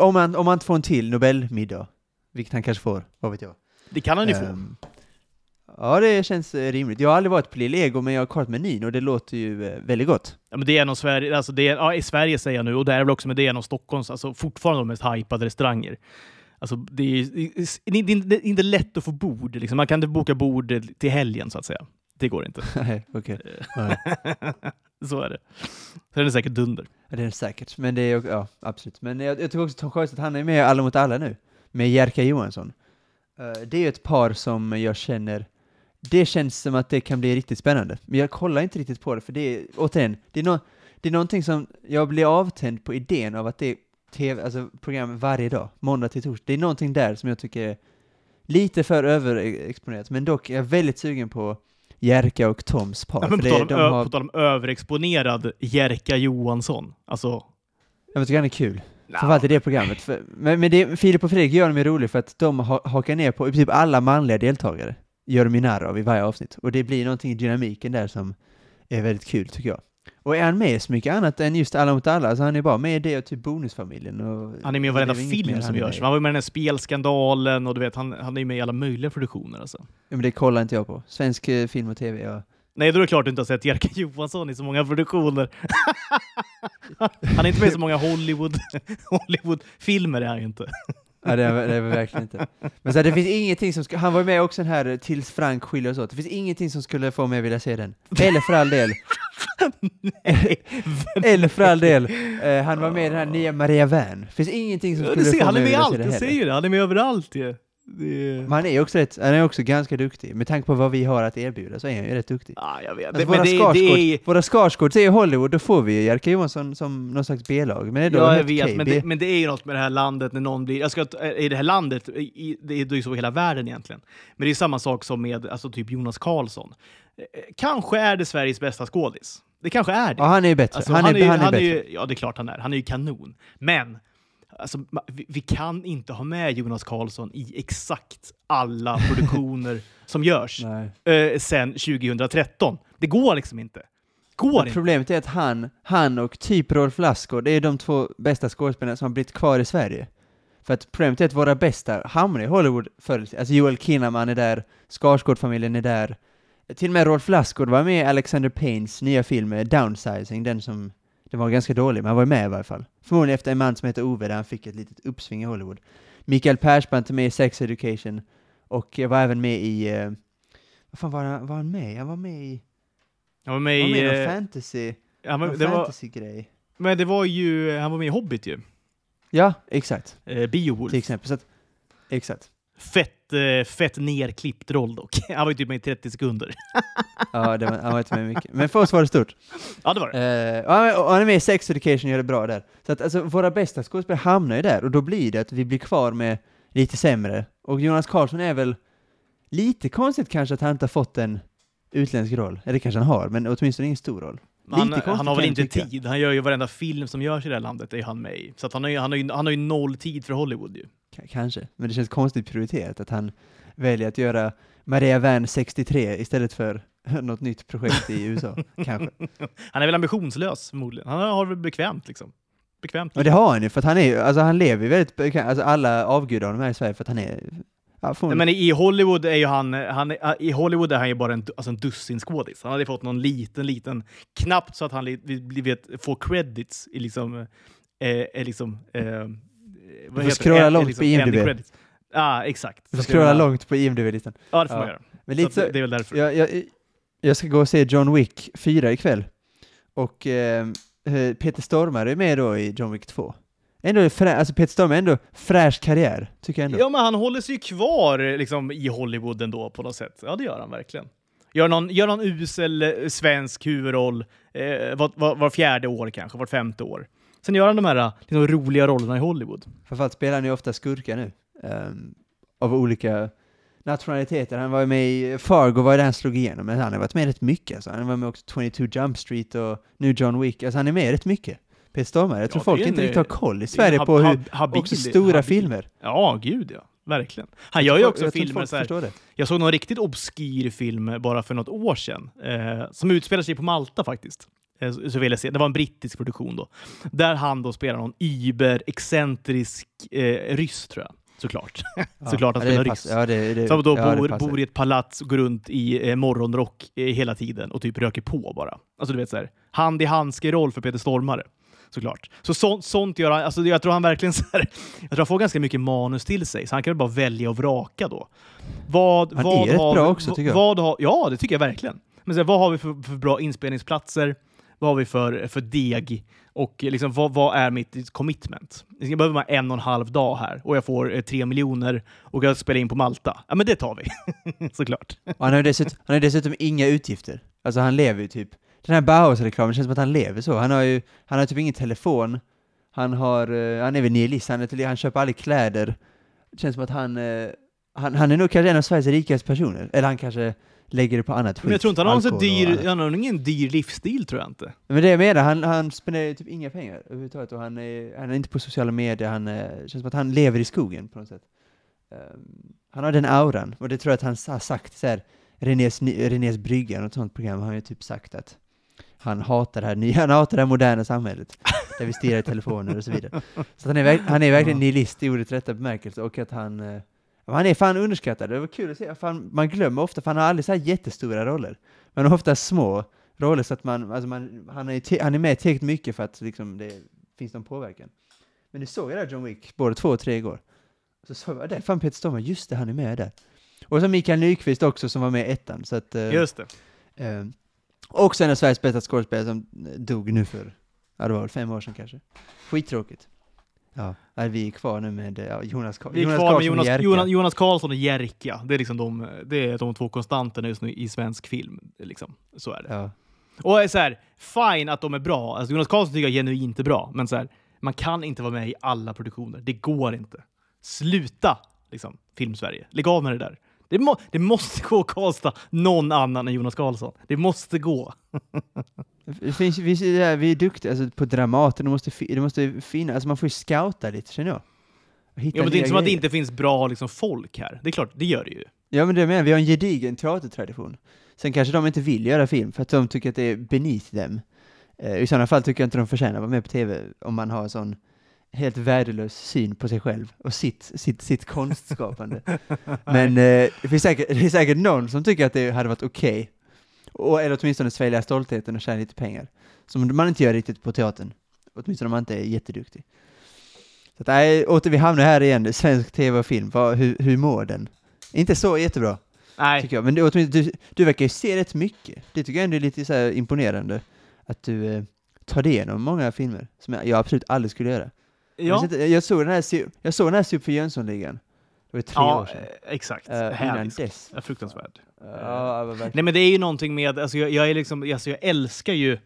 Om han, om han inte får en till Nobelmiddag, vilket han kanske får, vad vet jag. det kan han ju få. Ja, det känns eh, rimligt. Jag har aldrig varit på Lille Ego, men jag har kollat menyn och det låter ju eh, väldigt gott. Ja, men det är en av Sverige, alltså det är, ja, i Sverige säger jag nu, och det är väl också, men det är en av Stockholms alltså, fortfarande de mest hypade restauranger. Alltså, det, är, det, är, det är inte lätt att få bord. Liksom. Man kan inte boka bord till helgen, så att säga. Det går inte. Nej, okej. Nej. så är det. Så är det säkert dunder. Ja, det är det säkert, men det är ja, absolut. Men jag, jag tycker också Tom Sjöstedt, han är med i Alla mot alla nu, med Jerka Johansson. Eh, det är ju ett par som jag känner, det känns som att det kan bli riktigt spännande. Men jag kollar inte riktigt på det, för det är, återigen, det är, no, det är någonting som, jag blir avtänd på idén av att det är tv, alltså program varje dag, måndag till torsdag. Det är någonting där som jag tycker är lite för överexponerat, men dock är jag väldigt sugen på Jerka och Toms par. Ja, men för på, tal de har, på tal om överexponerad Jerka Johansson. Alltså, jag tycker han är kul. Framförallt i det programmet. För, men, men det, Filip och Fredrik gör dem ju roligt för att de ha, hakar ner på typ alla manliga deltagare. Gör narr av i varje avsnitt. Och det blir någonting i dynamiken där som är väldigt kul tycker jag. Och är han med så mycket annat än just Alla mot alla, så han är bara med i det och typ Bonusfamiljen och... han är med i varenda film som görs. Han var med i den här spelskandalen och du vet, han, han är med i alla möjliga produktioner. Alltså. Ja, men det kollar inte jag på. Svensk eh, film och tv, ja. Nej, då är det klart du inte har sett Jerka Johansson i så många produktioner. han är inte med i så många Hollywood, Hollywood-filmer, är han ju inte. Ja, det är, det är verkligen inte. Men så här, det finns ingenting som ska, han var ju med också den här eh, Tills Frank skiljer oss åt. Det finns ingenting som skulle få mig att vilja se den. Eller för all del, eller för all del, eh, han var med i den här nya Maria Wern. Det finns ingenting som Ja, skulle du ser, få han är mig med i att allt, vilja se jag det säger heller. det. Han är med överallt ju. Det... Men han är också rätt, han är också ganska duktig. Med tanke på vad vi har att erbjuda så är han ju rätt duktig. Ja, jag vet. Alltså, Det- våra, men det, det Skarsgårds, är... våra Skarsgårds är Hollywood, då får vi ju Jerka Johansson som någon slags B-lag. Men det är Ja, jag helt vet, okej. men, det, men det är ju något med det här landet när någon blir... Ska, I det här landet, i, det är ju så i hela världen egentligen. Men det är samma sak som med alltså, typ Jonas Karlsson. Eh, Kanske är det Sveriges bästa skådis. Det kanske är det. Ja, han är ju bättre. Alltså, han, är, han är, han är bättre. ju, ja, det är klart han är. Han är ju kanon. Men alltså, vi, vi kan inte ha med Jonas Karlsson i exakt alla produktioner som görs eh, sen 2013. Det går liksom inte. Går inte. Problemet är att han, han och typ Rolf Lassgård, det är de två bästa skådespelarna som har blivit kvar i Sverige. För att problemet är att våra bästa hamnar i Hollywood förr. Alltså Joel Kinnaman är där, Skarsgård-familjen är där. Till och med Rolf Lassgård var med i Alexander Paynes nya film eh, Downsizing, den som, den var ganska dålig, men han var med i varje fall. Förmodligen efter en man som heter Ove, där han fick ett litet uppsving i Hollywood. Mikael Persbrandt är med i Sex Education, och eh, var även med i, eh, vad fan var han, var han med? Han var med i, Han var med han var med i någon eh, fantasy, ja, men, någon var, fantasy-grej. men det var ju... Han var med i Hobbit ju. Ja, exakt. Eh, Beowulf. Till exempel. Så att, exakt. Fett, eh, fett nerklippt roll dock. Han var ju typ med i 30 sekunder. Ja, det var, han var inte med mycket. Men för oss var det stort. Ja, det var det. Och han- är med i Sex Education och gör det bra där. Så att alltså, våra bästa skådespelare hamnar ju där, och då blir det att vi blir kvar med lite sämre. Och Jonas Karlsson är väl lite konstigt kanske att han inte har fått en utländsk roll. Eller kanske han har, men åtminstone ingen stor roll. Han, han har väl inte tid. Han gör ju varenda film som görs i det här landet, är han med i. Så han, har ju, han, har ju, han har ju noll tid för Hollywood ju. K- kanske, men det känns konstigt prioriterat att han väljer att göra Maria Wern 63 istället för något nytt projekt i USA, kanske. Han är väl ambitionslös förmodligen. Han har det väl bekvämt liksom. Bekvämt. Men det har han ju, för att han är alltså han lever ju väldigt, beka- alltså alla avgudar honom här i Sverige för att han är, ja, Nej, men i Hollywood är ju han, han i Hollywood är han ju bara en, alltså en dussin skådis. Han hade fått någon liten, liten, knappt så att han li- vet, får credits i liksom, eh, är liksom, eh, vad får scrolla långt liksom, på IMDb. Ja, ah, exakt. Du får scrolla långt på IMDB-listan. Ja, det får Ja. man göra. Men Så lite att så, det, är väl därför. jag, jag, jag ska gå och se John Wick 4 ikväll. Och eh, eh, Peter Stormare är med då i John Wick 2. Ändå, frä, alltså Peter Stormare är ändå fräsch karriär, tycker jag ändå. Ja, men han håller sig ju kvar liksom, i Hollywood ändå på något sätt. Ja, det gör han verkligen. Gör någon, gör någon usel eh, svensk huvudroll eh, var, var, var fjärde år kanske, var femte år. Sen gör han de här liksom, roliga rollerna i Hollywood. Framförallt spelar han ju ofta skurkar nu. ehm, av olika nationaliteter. Han var ju med i Fargo, var där han slog igenom, men han har varit med rätt mycket. Alltså. Han var med också 22 Jump Street och nu John Wick. Alltså han är med rätt mycket. Peter Stormare. Jag tror Ja, folk det inte riktigt har koll i det Sverige på hur hab- habil- också stora habil- filmer. Ja, gud ja. Verkligen. Han gör ju också jag filmer så här. det. Jag såg någon riktigt obskyr film bara för något år sedan, eh, som utspelar sig på Malta faktiskt. Eh, så vill jag se. Det var en brittisk produktion då. Där han då spelar någon über, excentrisk eh, ryss, tror jag. Såklart. Såklart han ja, spelar ryss. Ja, det, det, Som då ja, bor, bor i ett palats och går runt i eh, morgonrock eh, hela tiden och typ röker på bara. Alltså du vet så här, hand i handske-roll för Peter Stormare. Såklart. Så, så sånt gör han, alltså jag tror han verkligen så här, jag tror han får ganska mycket manus till sig, så han kan väl bara välja och vraka då. Vad, Han vad är rätt har bra vi- också, tycker jag. Vad har, ja, det tycker jag verkligen. Men så här, vad har vi för, för bra inspelningsplatser? Vad har vi för, för deg? Och eh, liksom, vad, vad är mitt commitment? Liksom, jag behöver bara en och en halv dag här och jag får eh, tre miljoner och jag spelar in på Malta. Ja, men det tar vi. Såklart. Och han har dessutom, han har dessutom inga utgifter. Alltså han lever ju typ, den här Bauhaus-reklamen känns som att han lever så. Han har ju, han har typ ingen telefon, han har, eh, han är väl nihilist, han, är han köper aldrig kläder. Det känns som att han, han, han är nog kanske en av Sveriges rikaste personer. Eller han kanske lägger det på annat skit. Men jag tror inte han har så dyr, han har ingen dyr livsstil tror jag inte. Men det jag menar, han, han spenderar typ inga pengar överhuvudtaget och han är, han är inte på sociala medier, han eh, känns som att han lever i skogen på något sätt. Ehm, han har den auran, och det tror jag att han har sagt så här, Renés, Renés brygga, något sånt program, har han ju typ sagt att han hatar det här nya, han hatar det här moderna samhället, där vi stirrar i telefoner och så vidare. Så han är, han är verkligen nihilist i ordets rätta bemärkelse, och att han, eh, han är fan underskattad. Det var kul att se, fan, man glömmer ofta, för han har aldrig så här jättestora roller. Men ofta små roller, så att man, alltså man, han, är, han är med tillräckligt mycket för att liksom, det finns någon påverkan. Men nu såg jag där John Wick, både två och tre igår. Så såg jag, där fan Peter Stormare, just det, han är med där. Och så Mikael Nyqvist också som var med i ettan, så att... eh, Just det. eh, också en av Sveriges bästa skådespelare som dog nu för, ja det var väl fem år sedan kanske. Skittråkigt. Ja, nej, vi är kvar nu med ja, Jonas, Ka- Vi är Jonas kvar med Karlsson och Jonas. Jonas, Jonas Karlsson och Jerka. Det är liksom de, det är de två konstanterna just nu i svensk film. Liksom. Så är det. Ja. Och så här, fine att de är bra. Alltså Jonas Karlsson tycker jag genuint är bra, men så här, man kan inte vara med i alla produktioner. Det går inte. Sluta, liksom, Filmsverige. Lägg av med det där. Det, må, det måste gå att kasta någon annan än Jonas Karlsson. Det måste gå. Det finns, vi, är- vi är duktiga alltså, på Dramaten, det måste, det måste finnas, alltså man får ju scouta lite känner jag. Hitta Ja, men det är inte som att det inte finns bra liksom, folk här. Det är klart, det gör det ju. Ja men det menar vi har en gedigen teatertradition. Sen kanske de inte vill göra film för att de tycker att det är beneath dem. Eh, I sådana fall tycker jag inte de förtjänar att vara med på tv om man har en sån helt värdelös syn på sig själv och sitt, sitt, sitt konstskapande. men eh, det, finns säkert, det är säkert någon som tycker att det hade varit okej. Och Eller åtminstone svälja stoltheten och tjäna lite pengar. Som man inte gör riktigt på teatern. Åtminstone om man inte är jätteduktig. Så att, nej, åter vi hamnar här igen, svensk tv och film, Vad, hur, hur mår den? Inte så jättebra, Nej, tycker jag. Men du, åtminstone, du, du verkar ju se rätt mycket. Det tycker jag ändå är lite så imponerande. Att du eh, tar dig igenom många filmer, som jag, jag absolut aldrig skulle göra. Jag, ja. sett- jag såg den här, jag såg den här Super Jönssonligan. Var tre år ja sedan. eh, exakt. Eh, innan dess. Ja, fruktansvärd. Ja, det var verkligen. Nej men det är ju någonting med, alltså jag, jag är liksom, alltså jag älskar ju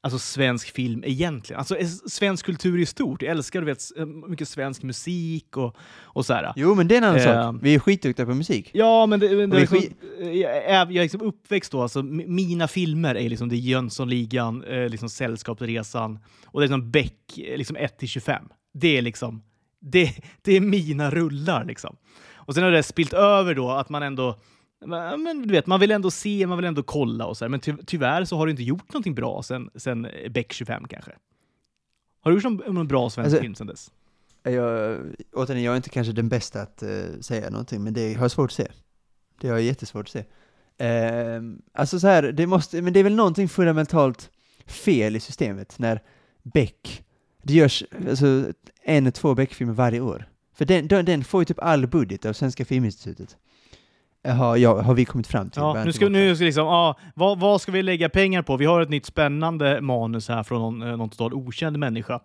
alltså svensk film egentligen. Alltså svensk kultur i stort. Jag älskar du vet, eh, mycket svensk musik och, och så här. Jo, men det är en annan Eh, sak. Vi är skitduktiga på musik. Ja, men det, det, är liksom, jag, är, jag är liksom uppväxt då, alltså mina filmer är liksom det är Jönssonligan, liksom Sällskapsresan och det är liksom Beck, liksom 1-25. Det är liksom, det, det är mina rullar liksom. Och sen har det spilt över då att man ändå, men du vet, man vill ändå se, man vill ändå kolla och så här. Men ty, tyvärr så har du inte gjort någonting bra sen, sen Beck 25 kanske. Har du gjort någon, någon bra svensk Alltså- film sen dess? Jag, återigen, jag är inte kanske den bästa att eh, säga någonting, men det har jag svårt att se. Det har jag jättesvårt att se. Ehm, alltså så här, det måste, men det är väl någonting fundamentalt fel i systemet när Beck, det görs alltså, en, två Beck-filmer varje år. För den, den, den får ju typ all budget av Svenska Filminstitutet. Har, ja, har vi kommit fram till. Ja, nu ska, nu ska liksom, ja, vad, vad ska vi lägga pengar på? Vi har ett nytt spännande manus här från någon, eh, någon total okänd människa.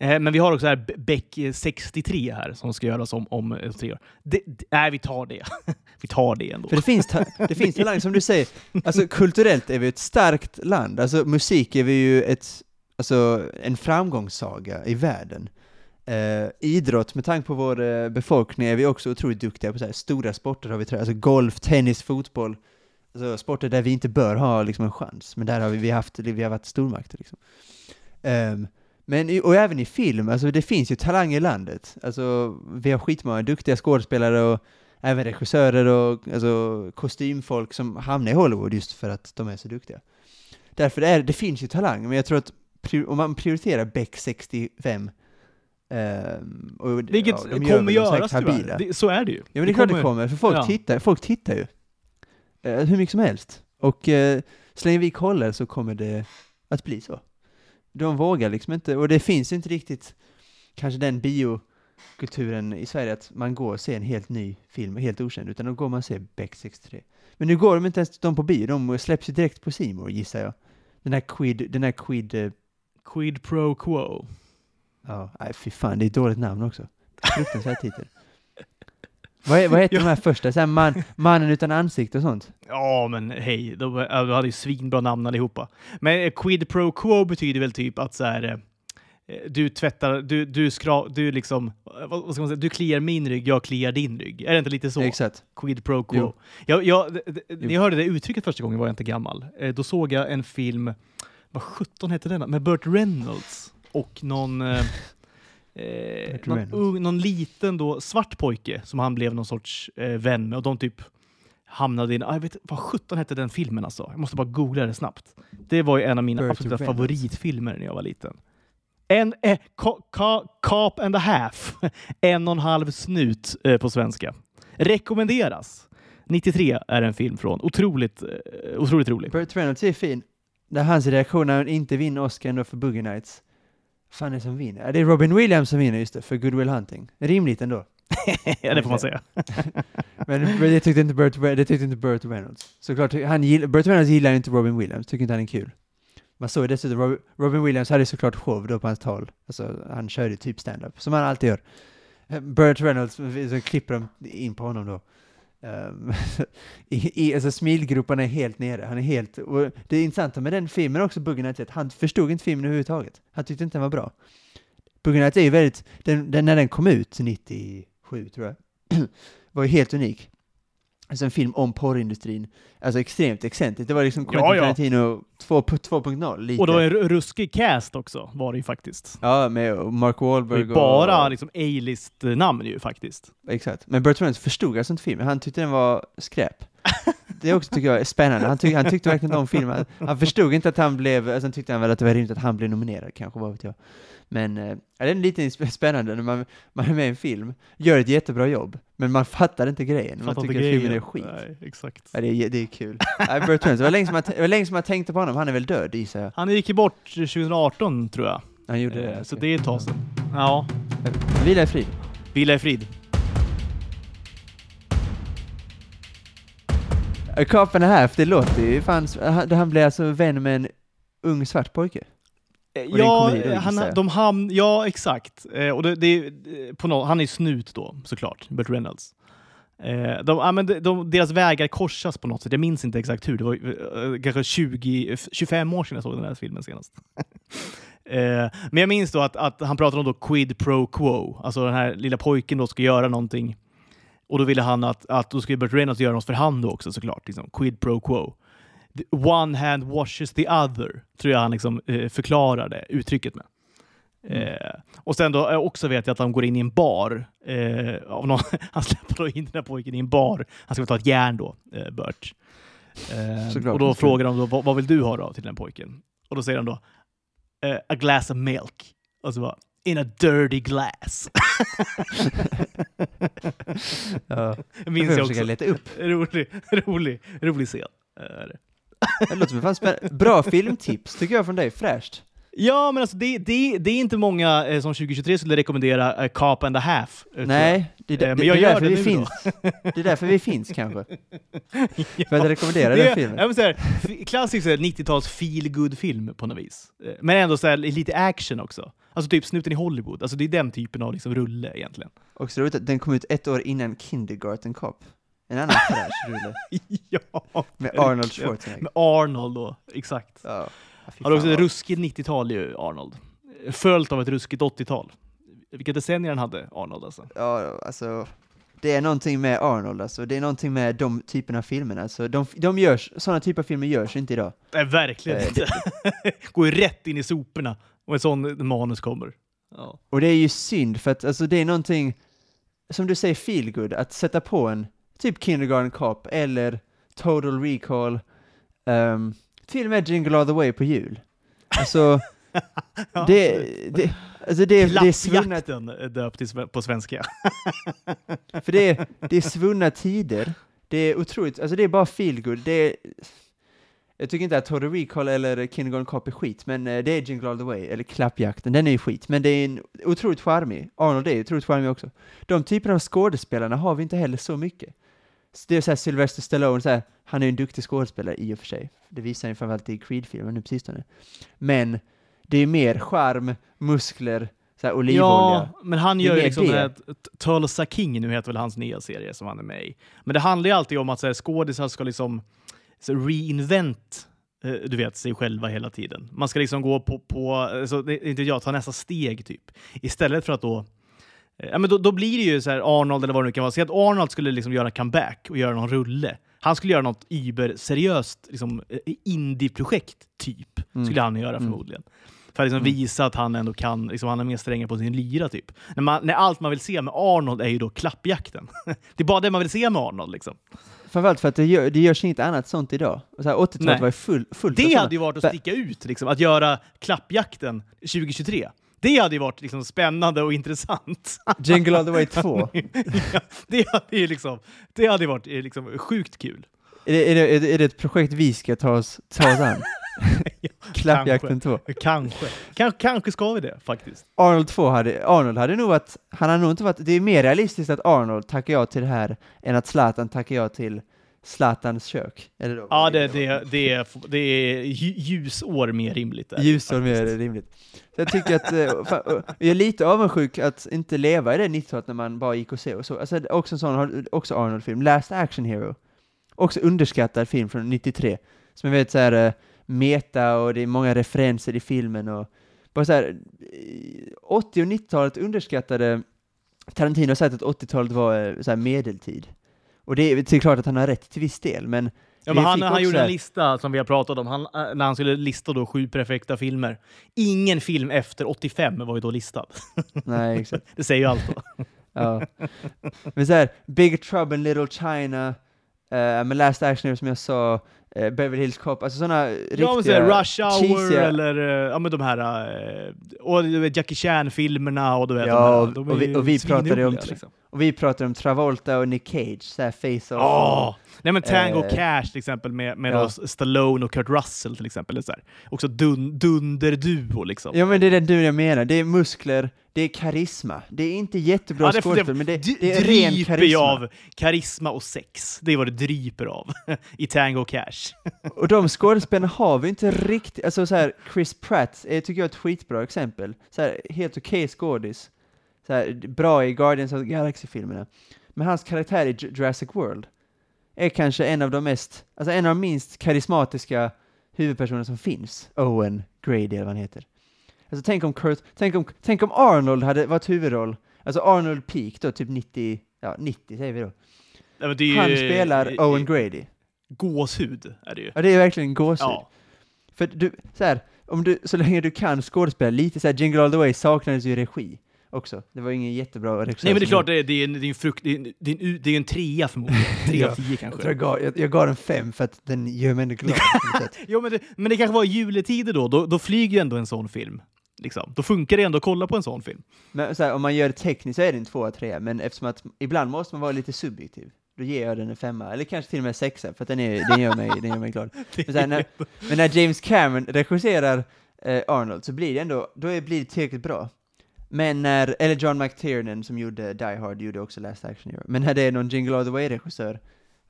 Eh, men vi har också här Beck eh, 63 här som ska göras om, om eh, tre år. Det, det, nej, vi tar det. vi tar det ändå. För det finns, ta- det finns talang, som du säger, alltså kulturellt är vi ett starkt land, alltså musik är vi ju ett, alltså en framgångssaga i världen. Eh, idrott, med tanke på vår eh, befolkning, är vi också otroligt duktiga på så här, stora sporter har vi, tränat, alltså golf, tennis, fotboll, alltså sporter där vi inte bör ha liksom en chans, men där har vi, vi, haft, vi har varit stormakter liksom. Ehm, men, och även i film, alltså det finns ju talang i landet. Alltså, vi har skitmånga duktiga skådespelare och även regissörer och alltså, kostymfolk som hamnar i Hollywood just för att de är så duktiga. Därför är det finns ju talang, men jag tror att om man prioriterar Beck 65 ehm, och, Vilket ja, de kommer göras tyvärr. Det, så är det ju. Ja men det är klart det kommer, för folk, ja. tittar, folk tittar ju. Eh, hur mycket som helst. Och eh, så länge vi kollar så kommer det att bli så. De vågar liksom inte, och det finns ju inte riktigt kanske den biokulturen i Sverige att man går och ser en helt ny film, helt okänd, utan då går man och ser Beck 63. Men nu går de inte ens de på bio, de släpps ju direkt på More gissar jag. Den här Quid, den här Quid, eh, Quid pro quo. ja, nej fy fan, det är ett dåligt namn också. Fruktansvärd titel. Vad, vad heter Ja. de här första? Så här man, mannen utan ansikte och sånt? Ja, men hej, de, de hade ju svinbra namn allihopa. Men eh, quid pro quo betyder väl typ att så här, eh, du tvättar, du, du, skra, du liksom, eh, vad, ska man säga, du kliar min rygg, jag kliar din rygg. Är det inte lite så? Exakt. Quid pro quo. Jo. Jag, jag, när jag hörde det uttrycket första gången var jag inte gammal. Eh, då såg jag en film, vad 17 hette den? Med Burt Reynolds och någon, eh, eh, någon, ung, någon liten då, svart pojke som han blev någon sorts eh, vän med och de typ hamnade i en, ah, jag vet vad 17 hette den filmen alltså? Jag måste bara googla det snabbt. Det var ju en av mina Burt absoluta Reynolds. favoritfilmer när jag var liten. En, eh, ka, ka, Cop and a half. en och en halv snut eh, på svenska. Rekommenderas. 93 är en film från. Otroligt, eh, otroligt rolig. Burt Reynolds är fin. Det är hans reaktion när han inte vinner Oscar ändå för Boogie Nights. fan är det som vinner? Ja, det är Robin Williams som vinner just det, för Good Will Hunting. Rimligt ändå. ja, det får man säga. Men men det tyckte inte Burt, det tyckte inte Burt Reynolds. Såklart, han gill, Burt Reynolds gillar inte Robin Williams, tycker inte han är kul. Man såg dessutom, Robin, Robin Williams hade såklart show då på hans tal. Alltså, han körde typ stand-up, som han alltid gör. Eh, Burt Reynolds, så klipper de in på honom då. Um, i, i, alltså smilgroparna är helt nere, han är helt, och det intressanta med den filmen också, Buggy Nights, är att han förstod inte filmen överhuvudtaget. Han tyckte inte den var bra. Buggy Nights är ju väldigt, den, den, när den kom ut, 97 tror jag, var ju helt unik. Alltså en film om porrindustrin. Alltså extremt excentriskt. Det var liksom Quentin Ja, ja. Tarantino 2 på 2.0 lite. Och då en ru- ruskig cast också var det ju faktiskt. Ja, med Mark Wahlberg ju bara och... liksom A-list-namn ju faktiskt. Exakt. Men Burt Reynolds förstod alltså inte filmen. Han tyckte den var skräp. Det också tycker jag är spännande. Han, tyck, han tyckte verkligen om filmen. Han förstod inte att han blev, han tyckte han väl att det var rimligt att han blev nominerad kanske, vad vet jag. Men ja, det är lite sp- spännande när man, man är med i en film, gör ett jättebra jobb, men man fattar inte grejen. Man Fattar tycker inte att filmen är skit. Nej, exakt. Ja, det, är, det är kul. Nej, Burt Reynolds, det var länge som jag, det var länge som jag tänkte på honom. Han är väl död gissar jag. Han gick ju bort 2018 tror jag. Han gjorde Eh, det. Så det är ett tag sedan. Ja. Vila i frid. Vila i frid. A Cop and a Half, det låter ju fan... Han, blev alltså vän med en ung svart pojke. en Ja, komedi då, han, de ham, ja exakt. Eh, och det, det, på nå- han är snut då, såklart, Burt Reynolds. Eh, de, ja, men de, de, deras vägar korsas på något sätt. Jag minns inte exakt hur. Det var eh, kanske 20, 25 år sedan jag såg den här filmen senast. eh, men jag minns då att, att han pratade om då quid pro quo. Alltså den här lilla pojken då ska göra någonting. Och då ville han att, att då skulle Burt Reynolds göra något för han då också såklart. Liksom. Quid pro quo. The one hand washes the other, tror jag han liksom, eh, förklarade uttrycket med. Mm. Eh, och sen då eh, också vet jag att han går in i en bar. Eh, av någon, han släpper då in den här pojken i en bar. Han ska ta ett järn då, eh, Burt. Eh, och då frågar de då, vad, vad vill du ha då till den pojken? Och då säger han då, eh, a glass of milk. Och så bara, in a dirty glass. Ja. Jag minns jag också. leta upp. Rolig, rolig, rolig scen. Det. Det låter som fan Bra filmtips tycker jag från dig, fräscht. Ja, men alltså det, det, det är inte många eh, som 2023 skulle rekommendera eh, Cop and a Half. eh, jag. Nej, det, är- Eh, det, men jag det är gör det vi nu då. finns. Det är därför vi finns kanske. För att rekommendera Det den filmen. Ja, här, f- klassisk så här 90-tals feel good film på något vis. Eh, Men ändå så här, lite action också. Alltså typ Snuten i Hollywood. Alltså det är den typen av liksom rulle egentligen. Och så roligt att den kom ut ett år innan Kindergarten Cop. En annan fräsch rulle. ja, Med Arnold. Schwarzenegger. Med Arnold då, exakt. Ja. Han har också ett ruskigt 90-tal ju, Arnold. Följt av ett ruskigt 80-tal. Vilka decennier han hade, Arnold alltså. Ja, alltså. Det är någonting med Arnold alltså. Det är någonting med de typerna av filmerna. Alltså, de, de görs, sådana typer av filmer görs inte idag. Nej, verkligen Eh, inte. Går ju rätt in i soporna och en sån manus kommer. Ja. Och det är ju synd för att alltså, det är någonting, som du säger, feel good att sätta på en typ Kindergarten Cop eller Total Recall, um, till och med Jingle All The Way på jul. Alltså, Ja, det, det, alltså det, det är svunna, Klappjakten är döpt på svenska. för det är, det är svunna tider. Det är otroligt, alltså det är bara feel good. Det är, jag tycker inte att Total Recall eller Kindergarten Cop är skit, men eh, det är Jingle All The Way, eller Klappjakten, den är ju skit, men det är en otroligt charmig. Arnold är ju otroligt charmig också. De typerna av skådespelarna har vi inte heller så mycket. Så Det är såhär Sylvester Stallone, så här, han är ju en duktig skådespelare i och för sig. Det visar han ju framförallt i Creed-filmen nu på sistone. Men det är mer charm, muskler, så olivolja. Ja, men han gör ju liksom det. Tulsa King, nu heter väl hans nya serie som han är med i. Men det handlar ju alltid om att så här, skådisar ska liksom så reinvent eh, du vet, sig själva hela tiden. Man ska liksom gå på, på alltså, inte jag, ta nästa steg typ. Istället för att då eh, Ja, men då, då blir det ju så här Arnold eller vad det nu kan vara. Säg att Arnold skulle liksom göra comeback och göra någon rulle. Han skulle göra något über-seriöst liksom, indie-projekt, typ. Mm. Skulle han göra Mm. förmodligen. För att liksom Mm. visa att han ändå kan, liksom, han är mer strängare på sin lyra typ. När, man, när allt man vill se med Arnold är ju då klappjakten. det är bara det man vill se med Arnold liksom. Framförallt för att det, gör, det görs inget annat sånt idag. Så här, 80-talet Nej. var ju full, fullt Det hade ju varit att sticka ut, liksom, att göra klappjakten 2023. Det hade ju varit liksom spännande och intressant. Jingle All The Way 2. ja, det hade ju liksom, det hade varit eh, liksom, sjukt kul. Är, det, är, det, är det ett projekt vi ska ta oss, ta oss an? Ja, Klappjakten 2. Kanske. Kanske, kanske ska vi det faktiskt. Arnold 2 hade, Arnold hade nog varit, han hade nog inte varit, det är mer realistiskt att Arnold tackar ja till det här än att Zlatan tackar ja till Zlatans kök. Eller då, Ja, det, det, det, är, det är lju- ljusår mer rimligt. Där, Ljusår mer faktiskt. rimligt. Så jag tycker att, eh, fan, jag är lite avundsjuk att inte leva i det 90-talet när man bara gick och och så. Alltså också en sån, också Arnold-film, Last Action Hero. Också underskattad film från 93. Som jag vet så här eh, meta och det är många referenser i filmen och bara så här, eh, 80 och 90-talet underskattade Tarantino har sagt att 80-talet var eh, så medeltid. Och det är, det är klart att han har rätt till viss del, men Ja, men han, han gjorde här- en lista som vi har pratat om, han, äh, när han skulle lista då sju perfekta filmer. Ingen film efter 85 var ju då listad. Nej, exakt. Det säger ju allt då. Ja. Men så här, Big Trouble in Little China, uh, Last Action som jag sa, uh, Beverly Hills Cop, alltså sådana riktiga... Ja, men så här, Rush Hour cheesiga- eller eh, ja, men de här eh, och du vet, Jackie Chan-filmerna och du vet, Ja, de, här, de och vi- och vi pratade om liksom. Och vi pratar om Travolta och Nick Cage, så här Face Off. Åh! Nej men Tango Eh, Cash till exempel med, med ja. Stallone och Kurt Russell till exempel. Så här. Också dun, dunderduo liksom. Ja men det är den du jag menar, det är muskler, det är karisma. Det är inte jättebra Ja, det- skådespel, men det, det är ren karisma. av karisma och sex. Det är vad det dryper av i Tango Cash. Och de skådespelarna har vi inte riktigt, alltså så här, Chris Pratt är, tycker jag är ett skitbra exempel. Så här, helt okej skådis. Så här, bra i Guardians of the Galaxy-filmerna. men hans karaktär i Ju- Jurassic World är kanske en av de mest, alltså en av de minst karismatiska huvudpersoner som finns. Owen Grady eller vad han heter. Alltså tänk om Kurt, tänk om, tänk om Arnold hade varit huvudroll, alltså Arnold Peak då, typ 90, ja 90 säger vi då. Ja, ju, Han spelar eh, Owen Grady. Gåshud är det ju. Ja, det är verkligen gåshud. Ja. För du, så här, om du, så länge du kan skådespela, lite så här, Jingle All The Way saknades ju regi också. Det var ingen jättebra regissör. Nej men det är klart, det är, det är, en, det är en frukt, det är en, det är en, det är en trea förmodligen. Tre av tio kanske. jag, gav, jag, jag gav den fem för att den gör mig ändå glad. Jo, men det, men det kanske var juletider då. då. Då flyger ju ändå en sån film. Liksom. Då funkar det ändå att kolla på en sån film. men så här, om man gör det tekniskt så är det en tvåa, trea, men eftersom att ibland måste man vara lite subjektiv, då ger jag den en femma, eller kanske till och med sexa, för att den, är, den, gör, mig, den gör mig glad. Men, här, när, men när James Cameron regisserar eh, Arnold så blir det ändå, då är, blir det tillräckligt bra. Men när, eller John McTiernan som gjorde Die Hard, gjorde också Last Action Hero, men när det är någon Jingle All The Way-regissör,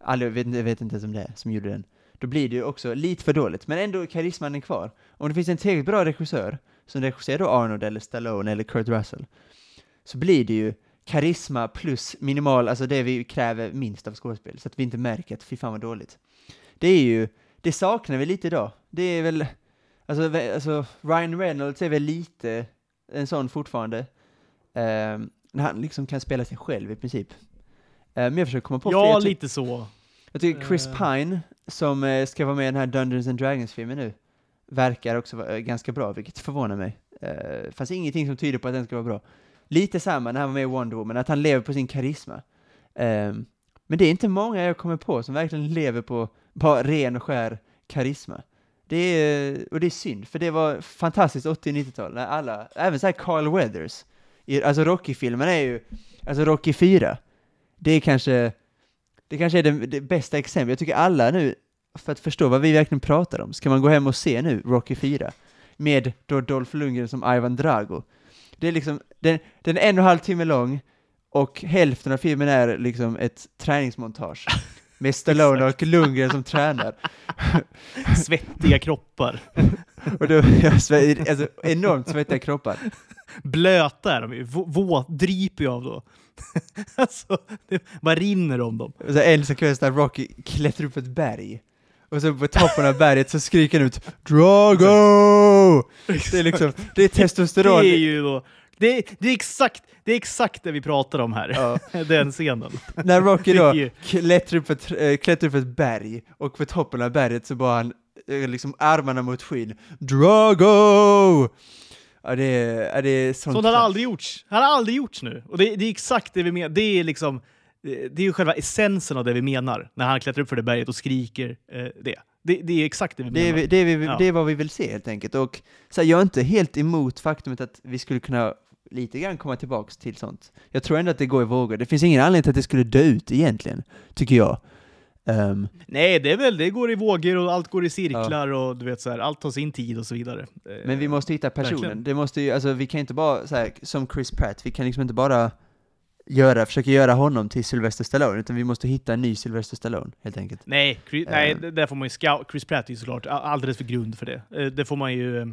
alla vet, jag vet inte ens om det är, som gjorde den, då blir det ju också lite för dåligt, men ändå karisman är kvar. Om det finns en tillräckligt bra regissör, som regisserar då Arnold eller Stallone eller Kurt Russell, så blir det ju karisma plus minimal, alltså det vi kräver minst av skådespel, så att vi inte märker att fy fan vad dåligt. Det är ju, det saknar vi lite idag. Det är väl, alltså, alltså Ryan Reynolds är väl lite en sån fortfarande, um, när han liksom kan spela sig själv i princip. Eh, men jag försöker komma på fler. Ja, Jag, ty- lite så. jag tycker Chris Eh. Pine, som eh, ska vara med i den här Dungeons and Dragons-filmen nu, verkar också vara eh, ganska bra, vilket förvånar mig. Uh, fanns ingenting som tyder på att den ska vara bra. Lite samma när han var med i Wonder Woman, att han lever på sin karisma. Um, men det är inte många jag kommer på som verkligen lever på bara ren och skär karisma. Det är, och det är synd, för det var fantastiskt 80 och 90-tal, när alla, även så här Carl Weathers, i, alltså Rocky-filmen är ju, alltså Rocky 4, det är kanske, det kanske är det, det bästa exemplet. Jag tycker alla nu, för att förstå vad vi verkligen pratar om, ska man gå hem och se nu Rocky 4, med då Dolph Lundgren som Ivan Drago. Det är liksom, den, den är en och en halv timme lång, och hälften av filmen är liksom ett träningsmontage. Med Stallone och Lundgren som tränar. Svettiga kroppar. Och då, alltså, enormt svettiga kroppar. Blöta är de ju. Våt dryper ju av då. alltså, det bara rinner om dem. Så en sekvens där Rocky klättrar upp ett berg. Och så på toppen av berget så skriker han ut Drago! Det är liksom, det är testosteron. Det är ju då... Det är, det, är exakt, det är exakt det vi pratar om här. Ja. Den scenen. När Rocky Det då ju- klättrar upp, ett, äh, klättrar upp ett berg, och på toppen av berget så bara han eh, liksom armarna mot skyn. Drago! Ja, det är, ja, det är sånt. Sånt har aldrig gjorts. Det har aldrig gjorts nu. Och det, det är exakt det vi menar. Det är liksom... Det det är ju själva essensen av det vi menar, när han klättrar upp för det berget och skriker eh, det. det. Det är exakt det vi Det är, menar. det, är vi, Ja. det är vad vi vill se helt enkelt. Och så här, jag är inte helt emot faktumet att vi skulle kunna lite grann komma tillbaks till sånt. Jag tror ändå att det går i vågor. Det finns ingen anledning till att det skulle dö ut egentligen, tycker jag. Ehm, Nej, det är väl, det går i vågor och allt går i cirklar och du vet så här, allt tar sin tid och så vidare. Eh, men vi måste hitta personen. verkligen. Det måste ju, alltså vi kan inte bara, så här, som Chris Pratt, vi kan liksom inte bara göra, försöka göra honom till Sylvester Stallone, utan vi måste hitta en ny Sylvester Stallone, helt enkelt. Nej, Chris, nej, Eh. det- där får man ju scout, Chris Pratt är ju såklart alldeles för grund för det. Eh, Det får man ju eh,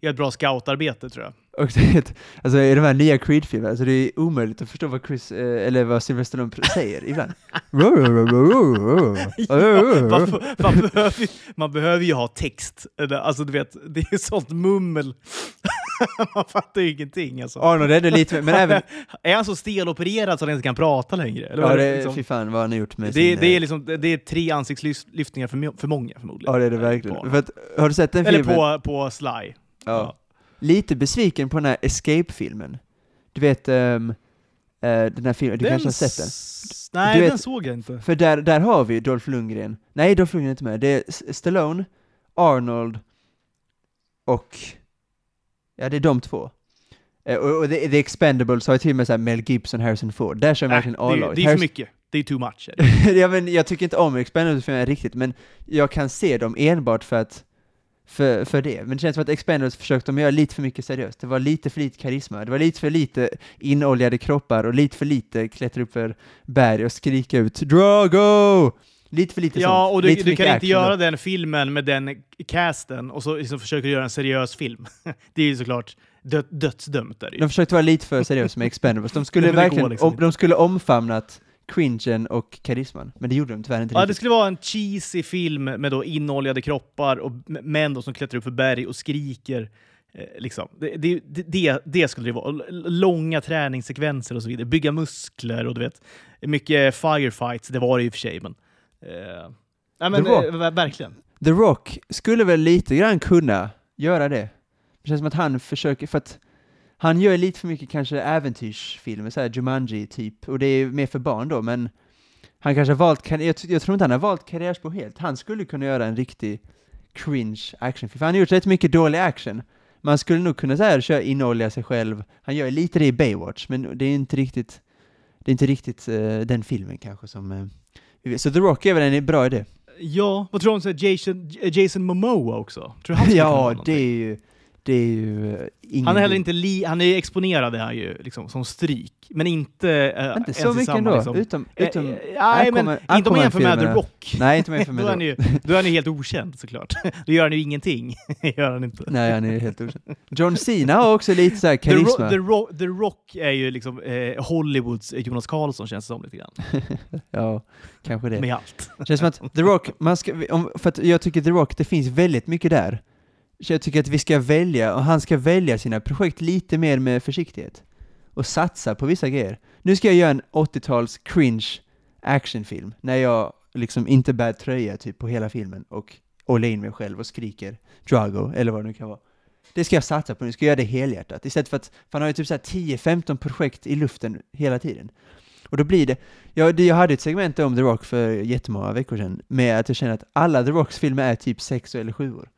göra ett bra scoutarbete tror jag. Och det, alltså i de här nya Creed-filmerna, alltså det är omöjligt att förstå vad Chris, eh, eller vad Sylvester Stallone säger ibland. man, får- man, behöver, ju- man behöver ju ha text. Eller, Alltså du vet, det är sånt mummel. man fattar ju ingenting alltså. Arnold är det lite, men även, Är han så stelopererad så att han inte kan prata längre? Eller ja det, det, liksom? fy fan vad han har gjort med det, sin... det, är eh, liksom, det är tre ansiktslyftningar för, för många förmodligen. Ja det är det verkligen. att, har du sett den Eller filmen? på, på Sly. ja. Ja. Lite besviken på den här Escape-filmen. Du vet, ehm, eh, den här filmen, du kanske har sett den? Nej, vet- den såg jag inte. För där, där har vi Dolph Lundgren. Nej, Dolph Lundgren är inte med. Det är Stallone, Arnold och... Ja, det är de två. Eh, och, The, The Expendables har ju till och med så Mel Gibson, Harrison Ford. Där kör Nej, verkligen det, är- A-laget. det är för mycket. Det är too much. är ja, men jag tycker inte om Expendables-filmerna riktigt, men jag kan se dem enbart för att för, för det. Men det känns som att Expendables försökte de göra lite för mycket seriöst. Det var lite för lite karisma, det var lite för lite inoljade kroppar och lite för lite klättra upp för berg och skrika ut ”Drago!” Lite för lite Ja, sånt. och du, du kan inte göra den filmen med den casten och så liksom försöker du göra en seriös film. det är ju såklart dö dödsdömt. Där. De försökte vara lite för seriösa med Expendables. De skulle verkligen, liksom om, de skulle omfamnat cringen och karisman. Men det gjorde de tyvärr inte Ja, det riktigt. skulle vara en cheesy film med då inoljade kroppar och män då som klättrar upp för berg och skriker. Eh, liksom. det, det, det- det, det skulle det vara. Långa träningssekvenser och så vidare. Bygga muskler och du vet, mycket firefights. Det var det i och för sig, men... Eh, ja, men Det eh, ver- verkligen. The Rock skulle väl lite grann kunna göra det. Det känns som att han försöker, för att han gör lite för mycket kanske äventyrsfilmer, såhär Jumanji typ, och det är mer för barn då, men han kanske har valt, jag, jag tror inte han har valt karriärspår helt. Han skulle kunna göra en riktig cringe actionfilm, för han har gjort rätt mycket dålig action. Man skulle nog kunna säga köra inolja sig själv. Han gör lite det i Baywatch, men det är inte riktigt, det är inte riktigt eh, den filmen kanske som... vi vet. så The Rock är väl en bra idé? Ja, vad tror du om Jason, Jason Momoa också? Tror du han ja, det är ju, det är ju eh, ingen... Han är heller inte li, han är exponerad är ju liksom, som stryk, men inte eh, Inte så mycket ändå, liksom, utom... Eh, utom eh, Nej, men inte om man jämför med The. Rock. nej, inte med då, är han ju, då är han ju helt okänd såklart. Då gör han ju ingenting. gör han inte. Nej, han är helt okänd. John Cena har också lite så här The, Ro karisma. The, Ro The Rock är ju liksom eh, Hollywoods Jonas Karlsson känns det som lite grann. Ja, kanske det. Med allt. känns som att The Rock, man ska, om, för att jag tycker The Rock, det finns väldigt mycket där. Så jag tycker att vi ska välja, och han ska välja sina projekt lite mer med försiktighet. Och satsa på vissa grejer. Nu ska jag göra en 80-tals cringe actionfilm, när jag liksom inte bär tröja typ på hela filmen och håller in mig själv och skriker Drago, eller vad det nu kan vara. Det ska jag satsa på, nu ska jag göra det helhjärtat. Istället för att, för han har ju typ såhär 10-15 projekt i luften hela tiden. Och då blir det, jag, jag hade ett segment om The Rock för jättemånga veckor sedan, med att jag känner att alla The Rocks filmer är typ 6 eller 7 år.